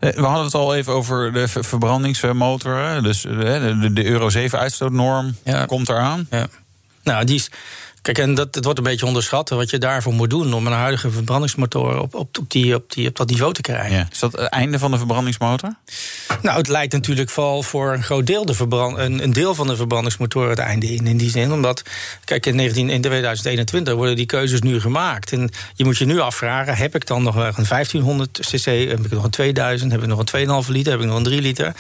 Eh, We hadden het al even over de ver- verbrandingsmotor. hè. Dus de, de Euro 7 uitstootnorm Ja. komt eraan. Ja. Nou, die is. Kijk, en dat, het wordt een beetje onderschat wat je daarvoor moet doen om een huidige verbrandingsmotor op, op, op, die, op, die, op dat niveau te krijgen. Ja. Is dat het einde van de verbrandingsmotor? Nou, het lijkt natuurlijk vooral voor een groot deel, de verbrand, een, een deel van de verbrandingsmotoren het einde in. In die zin, omdat, kijk, in, 19, in 2021 worden die keuzes nu gemaakt. En je moet je nu afvragen: heb ik dan nog wel een 1500 cc, heb ik nog een 2000, heb ik nog een 2,5 liter, heb ik nog een 3 liter?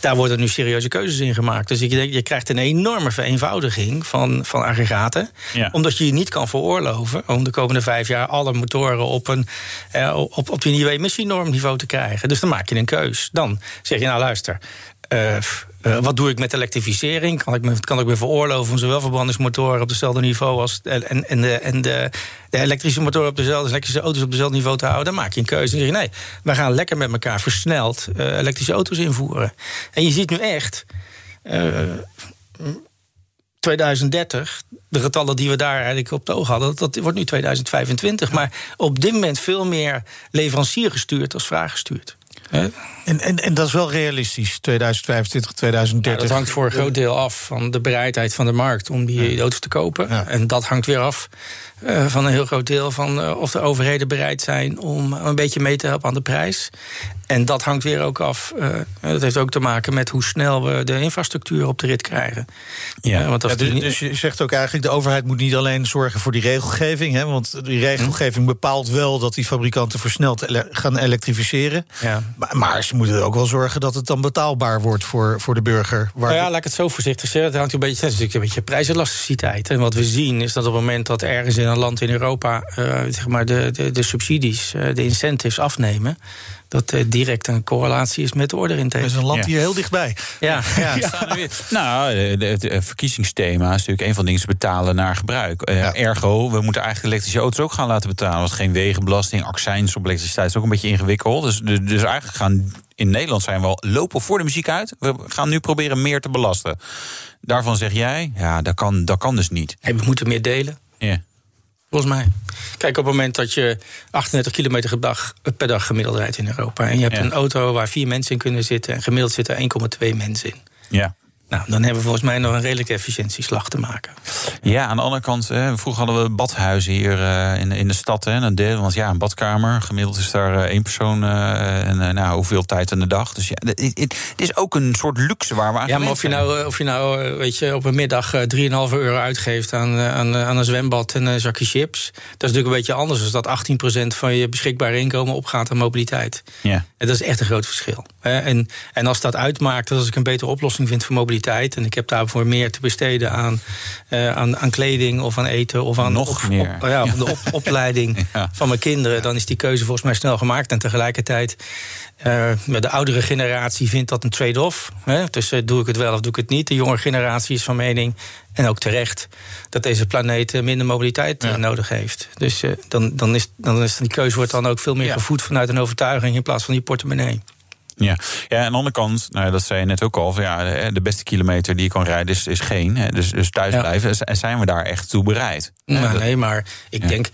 Daar worden nu serieuze keuzes in gemaakt. Dus ik denk, je krijgt een enorme vereenvoudiging van, van aggregaten. Ja. Omdat je je niet kan veroorloven om de komende vijf jaar alle motoren op, een, eh, op, op die nieuwe emissienormniveau te krijgen. Dus dan maak je een keus. Dan zeg je, nou luister. eh, eh, wat doe ik met elektrificering? Kan ik, me, kan ik me veroorloven om zowel verbrandingsmotoren op hetzelfde niveau als en, en, de, en de, elektrische motoren op dezelfde, elektrische auto's op dezelfde niveau te houden? Dan maak je een keuze. Dan zeg je nee, wij gaan lekker met elkaar versneld elektrische auto's invoeren. En je ziet nu echt. Eh, 2030, de getallen die we daar eigenlijk op het oog hadden, dat wordt nu 2025. Maar op dit moment veel meer leverancier gestuurd als vraag gestuurd. En, en, en dat is wel realistisch, 2025, Ja, 2030. dat hangt voor een groot deel af van de bereidheid van de markt om die auto's te kopen. Ja. En dat hangt weer af eh, van een heel groot deel van eh, of de overheden bereid zijn om een beetje mee te helpen aan de prijs. En dat hangt weer ook af. eh, dat heeft ook te maken met hoe snel we de infrastructuur op de rit krijgen. Ja. Want als Ja, dus, niet- dus je zegt ook eigenlijk, de overheid moet niet alleen zorgen voor die regelgeving. Hè, want die regelgeving bepaalt wel dat die fabrikanten versneld ele- gaan elektrificeren. ja. Maar, maar ze moeten ook wel zorgen dat het dan betaalbaar wordt voor, voor de burger. Waar Nou ja, laat ik het zo voorzichtig zeggen. Het hangt een beetje, het is natuurlijk een beetje prijselasticiteit. En wat we zien is dat op het moment dat ergens in een land in Europa uh, zeg maar de, de, de subsidies, uh, de incentives afnemen, dat uh, direct een correlatie is met de orderintake. Dat is een land hier heel dichtbij. Ja, ja. ja. Nou, het verkiezingsthema is natuurlijk een van de dingen betalen naar gebruik. Ja. Ergo, we moeten eigenlijk elektrische auto's ook gaan laten betalen. Want geen wegenbelasting, accijns op elektriciteit is ook een beetje ingewikkeld. Dus, dus, dus eigenlijk gaan in Nederland zijn we al lopen voor de muziek uit. We gaan nu proberen meer te belasten. Daarvan zeg jij, ja, dat kan, dat kan dus niet. Hey, we moeten meer delen. Ja. Volgens mij. Kijk, op het moment dat je 38 kilometer per dag, per dag gemiddeld rijdt in Europa... en je hebt Ja. een auto waar vier mensen in kunnen zitten... en gemiddeld zitten 1,2 mensen in. Ja. Nou, dan hebben we volgens mij nog een redelijke efficiëntieslag te maken. Ja, aan de andere kant, hè, vroeger hadden we badhuizen hier eh, in, in de stad. Hè, een deel, want ja, een badkamer, gemiddeld is daar eh, één persoon eh, en nou, hoeveel tijd in de dag. Dus ja, het, is ook een soort luxe waar we aan Ja, maar gewend of je nou, of je nou weet je, op een middag eh, 3,5 euro uitgeeft aan, aan, aan een zwembad en een zakje chips... dat is natuurlijk een beetje anders dan dat 18% van je beschikbare inkomen opgaat aan mobiliteit. Ja. En dat is echt een groot verschil. En, en als dat uitmaakt, dat als ik een betere oplossing vind voor mobiliteit... en ik heb daarvoor meer te besteden aan, eh, aan, aan kleding of aan eten... of aan Nog op- meer. op- ja, of de op- opleiding Ja. van mijn kinderen... dan is die keuze volgens mij snel gemaakt. En tegelijkertijd, eh, de oudere generatie vindt dat een trade-off. Dus eh, doe ik het wel of doe ik het niet. De jonge generatie is van mening, en ook terecht... dat deze planeet minder mobiliteit Ja. nodig heeft. Dus dan, dan, is, dan is die keuze wordt dan ook veel meer Ja. gevoed... vanuit een overtuiging in plaats van die portemonnee. Ja. ja, aan de andere kant, nou, ja, dat zei je net ook al, van, ja, de, beste kilometer die je kan rijden is, is geen. Dus, dus thuis Ja. blijven, en zijn we daar echt toe bereid? Nou, dat- nee, maar ik Ja. denk.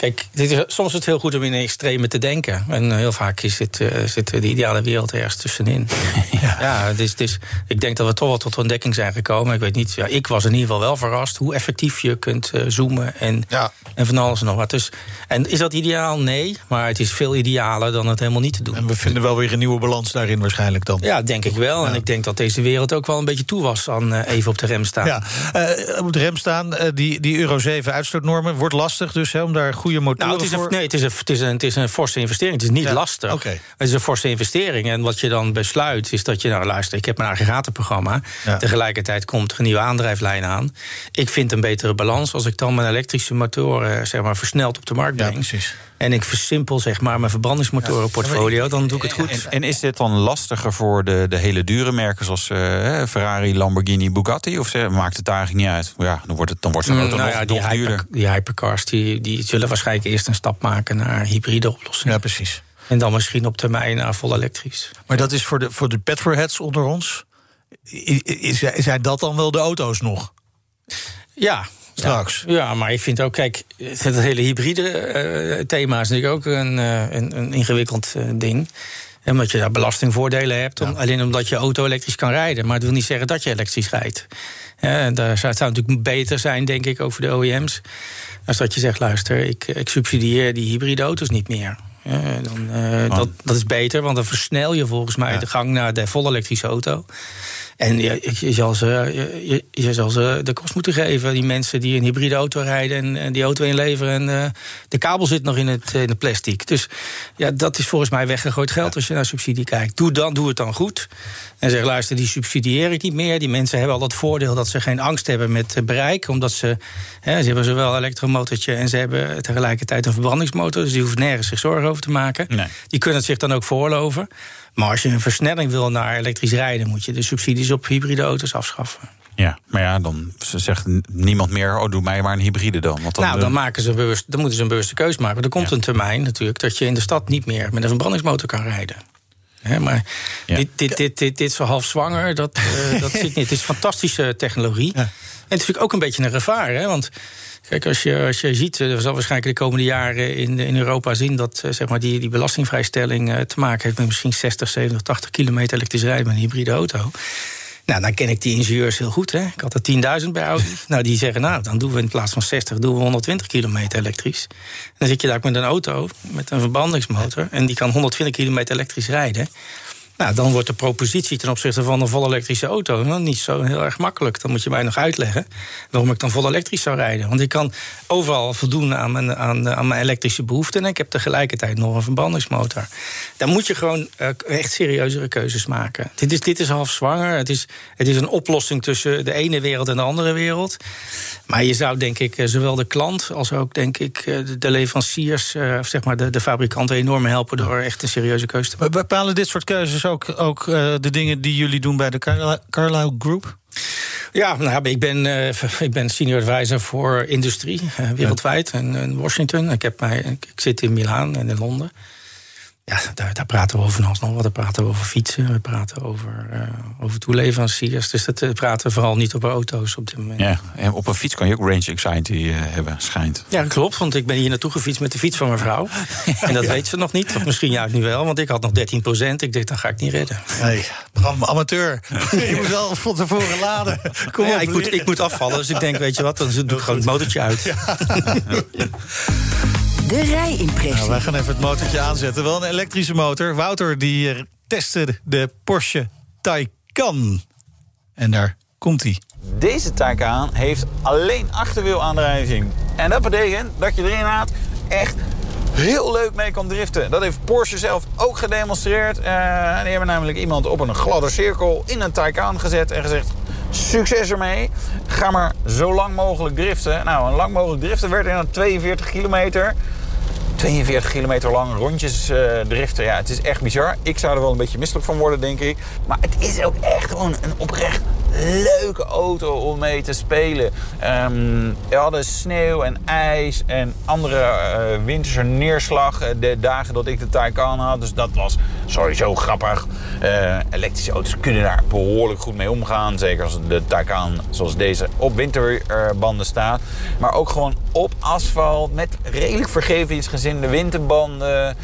Kijk, dit is, soms is het heel goed om in extreme te denken. En heel vaak is het, eh, zit de ideale wereld ergens tussenin. ja, het is, het is, ik denk dat we toch wel tot ontdekking zijn gekomen. Ik weet niet, ja, ik was in ieder geval wel verrast hoe effectief je kunt eh, zoomen en, Ja. en van alles en nog wat. Dus, en is dat ideaal? Nee, maar het is veel idealer dan het helemaal niet te doen. En we vinden wel weer een nieuwe balans daarin waarschijnlijk dan. Ja, denk ik wel. En Ja. ik denk dat deze wereld ook wel een beetje toe was aan eh, even op de rem staan. Ja, eh, op de rem staan, eh, die, die Euro 7 uitstootnormen. Wordt lastig dus hè, om daar goede motoren Nou, het is, een, nee, het, is een, het, is een, het is een forse investering. Het is niet Ja, lastig. Het is een forse investering. En wat je dan besluit is dat je, nou luister, ik heb mijn aggregatenprogramma. Ja. Tegelijkertijd komt er een nieuwe aandrijflijn aan. Ik vind een betere balans als ik dan mijn elektrische motoren zeg maar, versneld op de markt Ja, breng. precies. En ik versimpel zeg maar, mijn verbrandingsmotorenportfolio, dan doe ik het goed. En, en is dit dan lastiger voor de, de hele dure merken zoals eh, Ferrari, Lamborghini, Bugatti? Of ze, maakt het daar eigenlijk niet uit? Ja, dan wordt, het, dan wordt zo'n auto nou nog, ja, die, duurder. die hypercars die, die zullen waarschijnlijk eerst een stap maken naar hybride oplossingen. Ja, precies. En dan misschien op termijn naar vol elektrisch. Maar dat is voor de, voor de petrolheads onder ons. I- Is, zijn dat dan wel de auto's nog? Ja. Straks. Ja, ja, maar ik vind ook, kijk, het hele hybride eh, thema is natuurlijk ook een, eh, een, een ingewikkeld eh, ding. Omdat je daar belastingvoordelen hebt, om, alleen omdat je auto elektrisch kan rijden. Maar het wil niet zeggen dat je elektrisch rijdt. Ja, daar zou, het zou natuurlijk beter zijn, denk ik, voor de OEM's. Als dat je zegt, luister, ik, ik subsidieer die hybride auto's niet meer. Ja, dan, dat, dat is beter, want dan versnel je volgens mij de gang naar de volle elektrische auto. En je, je, zal ze, je, je- je zal ze de kost moeten geven, die mensen die een hybride auto rijden en, en die auto inleveren. En eh, de kabel zit nog in het, in het plastic. Dus ja, dat is volgens mij weggegooid geld als je naar subsidie kijkt. Doe, dan, doe het dan goed. En zeg, luister, die subsidieer ik niet meer. Die mensen hebben al dat voordeel dat ze geen angst hebben met eh, bereik. Omdat ze, hè, ze hebben zowel een elektromotortje en ze hebben tegelijkertijd een verbrandingsmotor. Dus die hoeven nergens zich zorgen over te maken. Nee. Die kunnen het zich dan ook veroorloven. Maar als je een versnelling wil naar elektrisch rijden, moet je de subsidies op hybride auto's afschaffen. Ja, maar ja, dan zegt niemand meer... oh, doe mij maar een hybride dan. Want dan, nou, eh, dan, maken ze een bewust, dan moeten ze een bewuste keuze maken. Er komt Ja. een termijn natuurlijk dat je in de stad niet meer met een verbrandingsmotor kan rijden. Maar Ja. dit, dit, dit, dit, dit zo half zwanger, dat, eh, dat zit niet. Het is fantastische technologie. Ja. En het is natuurlijk ook een beetje een gevaar. Hè? Want kijk, als je, als je ziet, er zal waarschijnlijk de komende jaren in, in Europa zien dat eh, zeg maar, die, die belastingvrijstelling eh, te maken heeft met misschien 60, 70, 80 kilometer elektrisch rijden met een hybride auto. Nou, dan ken ik die ingenieurs heel goed. Hè. Ik had er 10.000 bij Audi. nou, die zeggen, nou, dan doen we in plaats van 60, doen we 120 kilometer elektrisch. En dan zit je daar met een auto, met een verbrandingsmotor... en die kan 120 kilometer elektrisch rijden. Nou, dan wordt de propositie ten opzichte van een vol elektrische auto nou, niet zo heel erg makkelijk. Dan moet je mij nog uitleggen waarom ik dan vol elektrisch zou rijden. Want ik kan overal voldoen aan mijn, aan, aan mijn elektrische behoeften. En ik heb tegelijkertijd nog een verbrandingsmotor. Dan moet je gewoon uh, echt serieuzere keuzes maken. Dit is, dit is half zwanger. Het is, het is een oplossing tussen de ene wereld en de andere wereld. Maar je zou denk ik zowel de klant als ook denk ik de leveranciers, of zeg maar de, de fabrikanten enorm helpen door echt een serieuze keuze te maken. Bepalen dit soort keuzes ook, ook uh, de dingen die jullie doen bij de Carlyle Group? Ja, nou, ik, ben, uh, ik ben senior advisor voor industrie uh, wereldwijd en in Washington. Ik, heb mij, ik zit in Milaan en in Londen. Ja, daar, daar, praten we over van alles nog wat. We praten over fietsen, we praten over, uh, over toeleveranciers. Dus dat uh, praten we vooral niet over auto's op dit moment. Ja, en op een fiets kan je ook range anxiety uh, hebben, schijnt. Ja, klopt, want ik ben hier naartoe gefietst met de fiets van mijn vrouw. en dat ja. weet ze nog niet, of misschien juist nu wel, want ik had nog 13 procent. Ik dacht, dat ga ik niet redden. Nee, Bram, amateur. je moet wel van tevoren laden. Kom ja, op, ik, moet, ik moet afvallen, dus ik denk, weet je wat, dan doe ik gewoon het motortje uit. Ja. De rijimpressie. Nou, wij gaan even het motortje aanzetten. Wel een elektrische motor. Wouter die testte de Porsche Taycan. En daar komt hij. Deze Taycan heeft alleen achterwielaandrijving. En dat betekent dat je erin had echt heel leuk mee kan driften. Dat heeft Porsche zelf ook gedemonstreerd. Uh, die hebben namelijk iemand op een gladde cirkel in een Taycan gezet en gezegd... Succes ermee. Ga maar zo lang mogelijk driften. Nou, een lang mogelijk driften werd in 42 kilometer. 42 kilometer lang rondjes uh, driften. Ja, het is echt bizar. Ik zou er wel een beetje misselijk van worden, denk ik. Maar het is ook echt gewoon een oprecht leuke auto om mee te spelen. Um, we hadden sneeuw en ijs en andere uh, winterse neerslag. De dagen dat ik de Taycan had. Dus dat was sowieso grappig. Uh, elektrische auto's kunnen daar behoorlijk goed mee omgaan. Zeker als de Taycan zoals deze op winterbanden staat. Maar ook gewoon op asfalt met redelijk vergevingsgezinde winterbanden.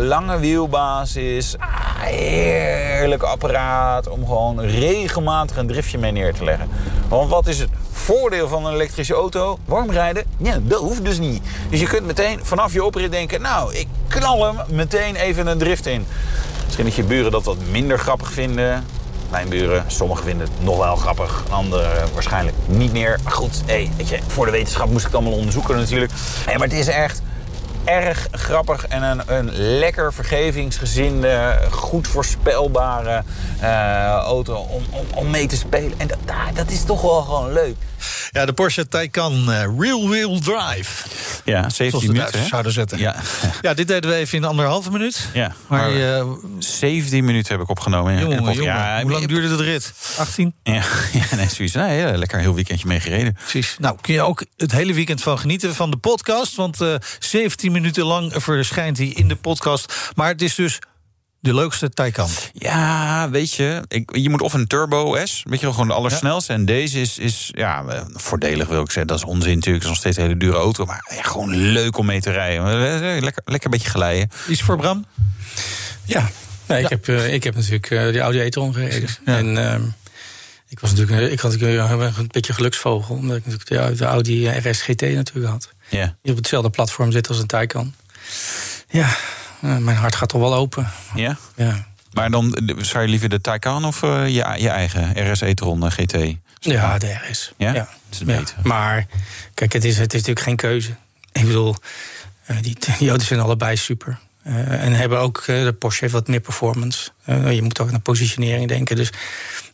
Lange wielbasis. Ah, heerlijk apparaat om gewoon regelmatig een driftje mee neer te leggen. Want wat is het voordeel van een elektrische auto? Warm rijden? Ja, dat hoeft dus niet. Dus je kunt meteen vanaf je oprit denken... nou, ik knal hem meteen even een drift in. Misschien dat je buren dat wat minder grappig vinden. Mijn buren, sommigen vinden het nog wel grappig, anderen waarschijnlijk niet meer. Maar goed, hey, weet je, voor de wetenschap moest ik het allemaal onderzoeken natuurlijk. Hey, maar het is echt erg grappig en een, een lekker vergevingsgezinde, goed voorspelbare uh, auto om, om, om, mee te spelen. En dat, dat is toch wel gewoon leuk. Ja, de Porsche Taycan uh, Real Wheel Drive. Ja, 17 minuten. zouden zetten. Ja. ja, dit deden we even in anderhalve minuut. Ja, maar, maar uh, 17 minuten heb ik opgenomen. Ja. Jongen, jongen. Ja, Hoe lang duurde de rit? 18? Ja, ja nee, zoiets. Nee, ja, lekker een heel weekendje mee gereden. Precies. Nou, kun je ook het hele weekend van genieten van de podcast. Want uh, 17 minuten lang verschijnt hij in de podcast. Maar het is dus de leukste Taycan. Ja, weet je, ik, je moet of een Turbo S, weet je wel, gewoon de allersnelste. Ja. En deze is, is ja, voordelig wil ik zeggen. Dat is onzin natuurlijk, het is nog steeds een hele dure auto. Maar ja, gewoon leuk om mee te rijden. Lekker, lekker een beetje glijden. Iets voor Bram? Ja, nee, ik, ja. heb, uh, ik heb natuurlijk uh, die Audi e-tron gereden. Ja. En uh, ik was natuurlijk, ik had natuurlijk een beetje geluksvogel. Omdat ik natuurlijk de, de Audi RS GT natuurlijk had. Ja. Die op hetzelfde platform zit als een Taycan. Ja, mijn hart gaat toch wel open. Ja? Ja. Maar dan zou je liever de Taycan of uh, je, je eigen RS e-tron GT? Ja, de RS. Ja? ja. Dat is beter. Ja. Maar kijk, het is, het is natuurlijk geen keuze. Ik bedoel, die, die auto's zijn allebei super. en hebben ook, de Porsche heeft wat meer performance. je moet ook naar positionering denken. Dus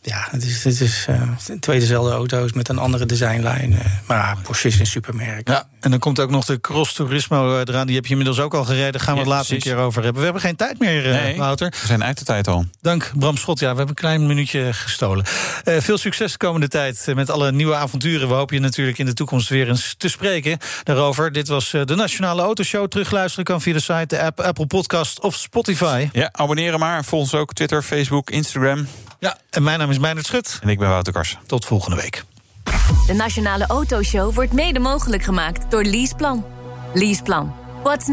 ja, het is, het is uh, twee dezelfde auto's met een andere designlijn. Uh, maar Porsche is een supermerk. Ja, en dan komt ook nog de Cross Turismo eraan. Die heb je inmiddels ook al gereden. Daar gaan we ja, het later precies. een keer over hebben. We hebben geen tijd meer, uh, Nee. Wouter. We zijn uit de tijd al. Dank Bram Schot. Ja, we hebben een klein minuutje gestolen. Uh, veel succes de komende tijd met alle nieuwe avonturen. We hopen je natuurlijk in de toekomst weer eens te spreken daarover. Dit was de Nationale Autoshow. Terugluisteren kan via de site, de app, Apple Podcast of Spotify. Ja, abonneren maar. Volg ons ook Twitter, Facebook, Instagram. Ja, en mijn naam is Meijnerd Schut. En ik ben Wouter Karsen. Tot volgende week. De Nationale Autoshow wordt mede mogelijk gemaakt door Leaseplan. Leaseplan. What's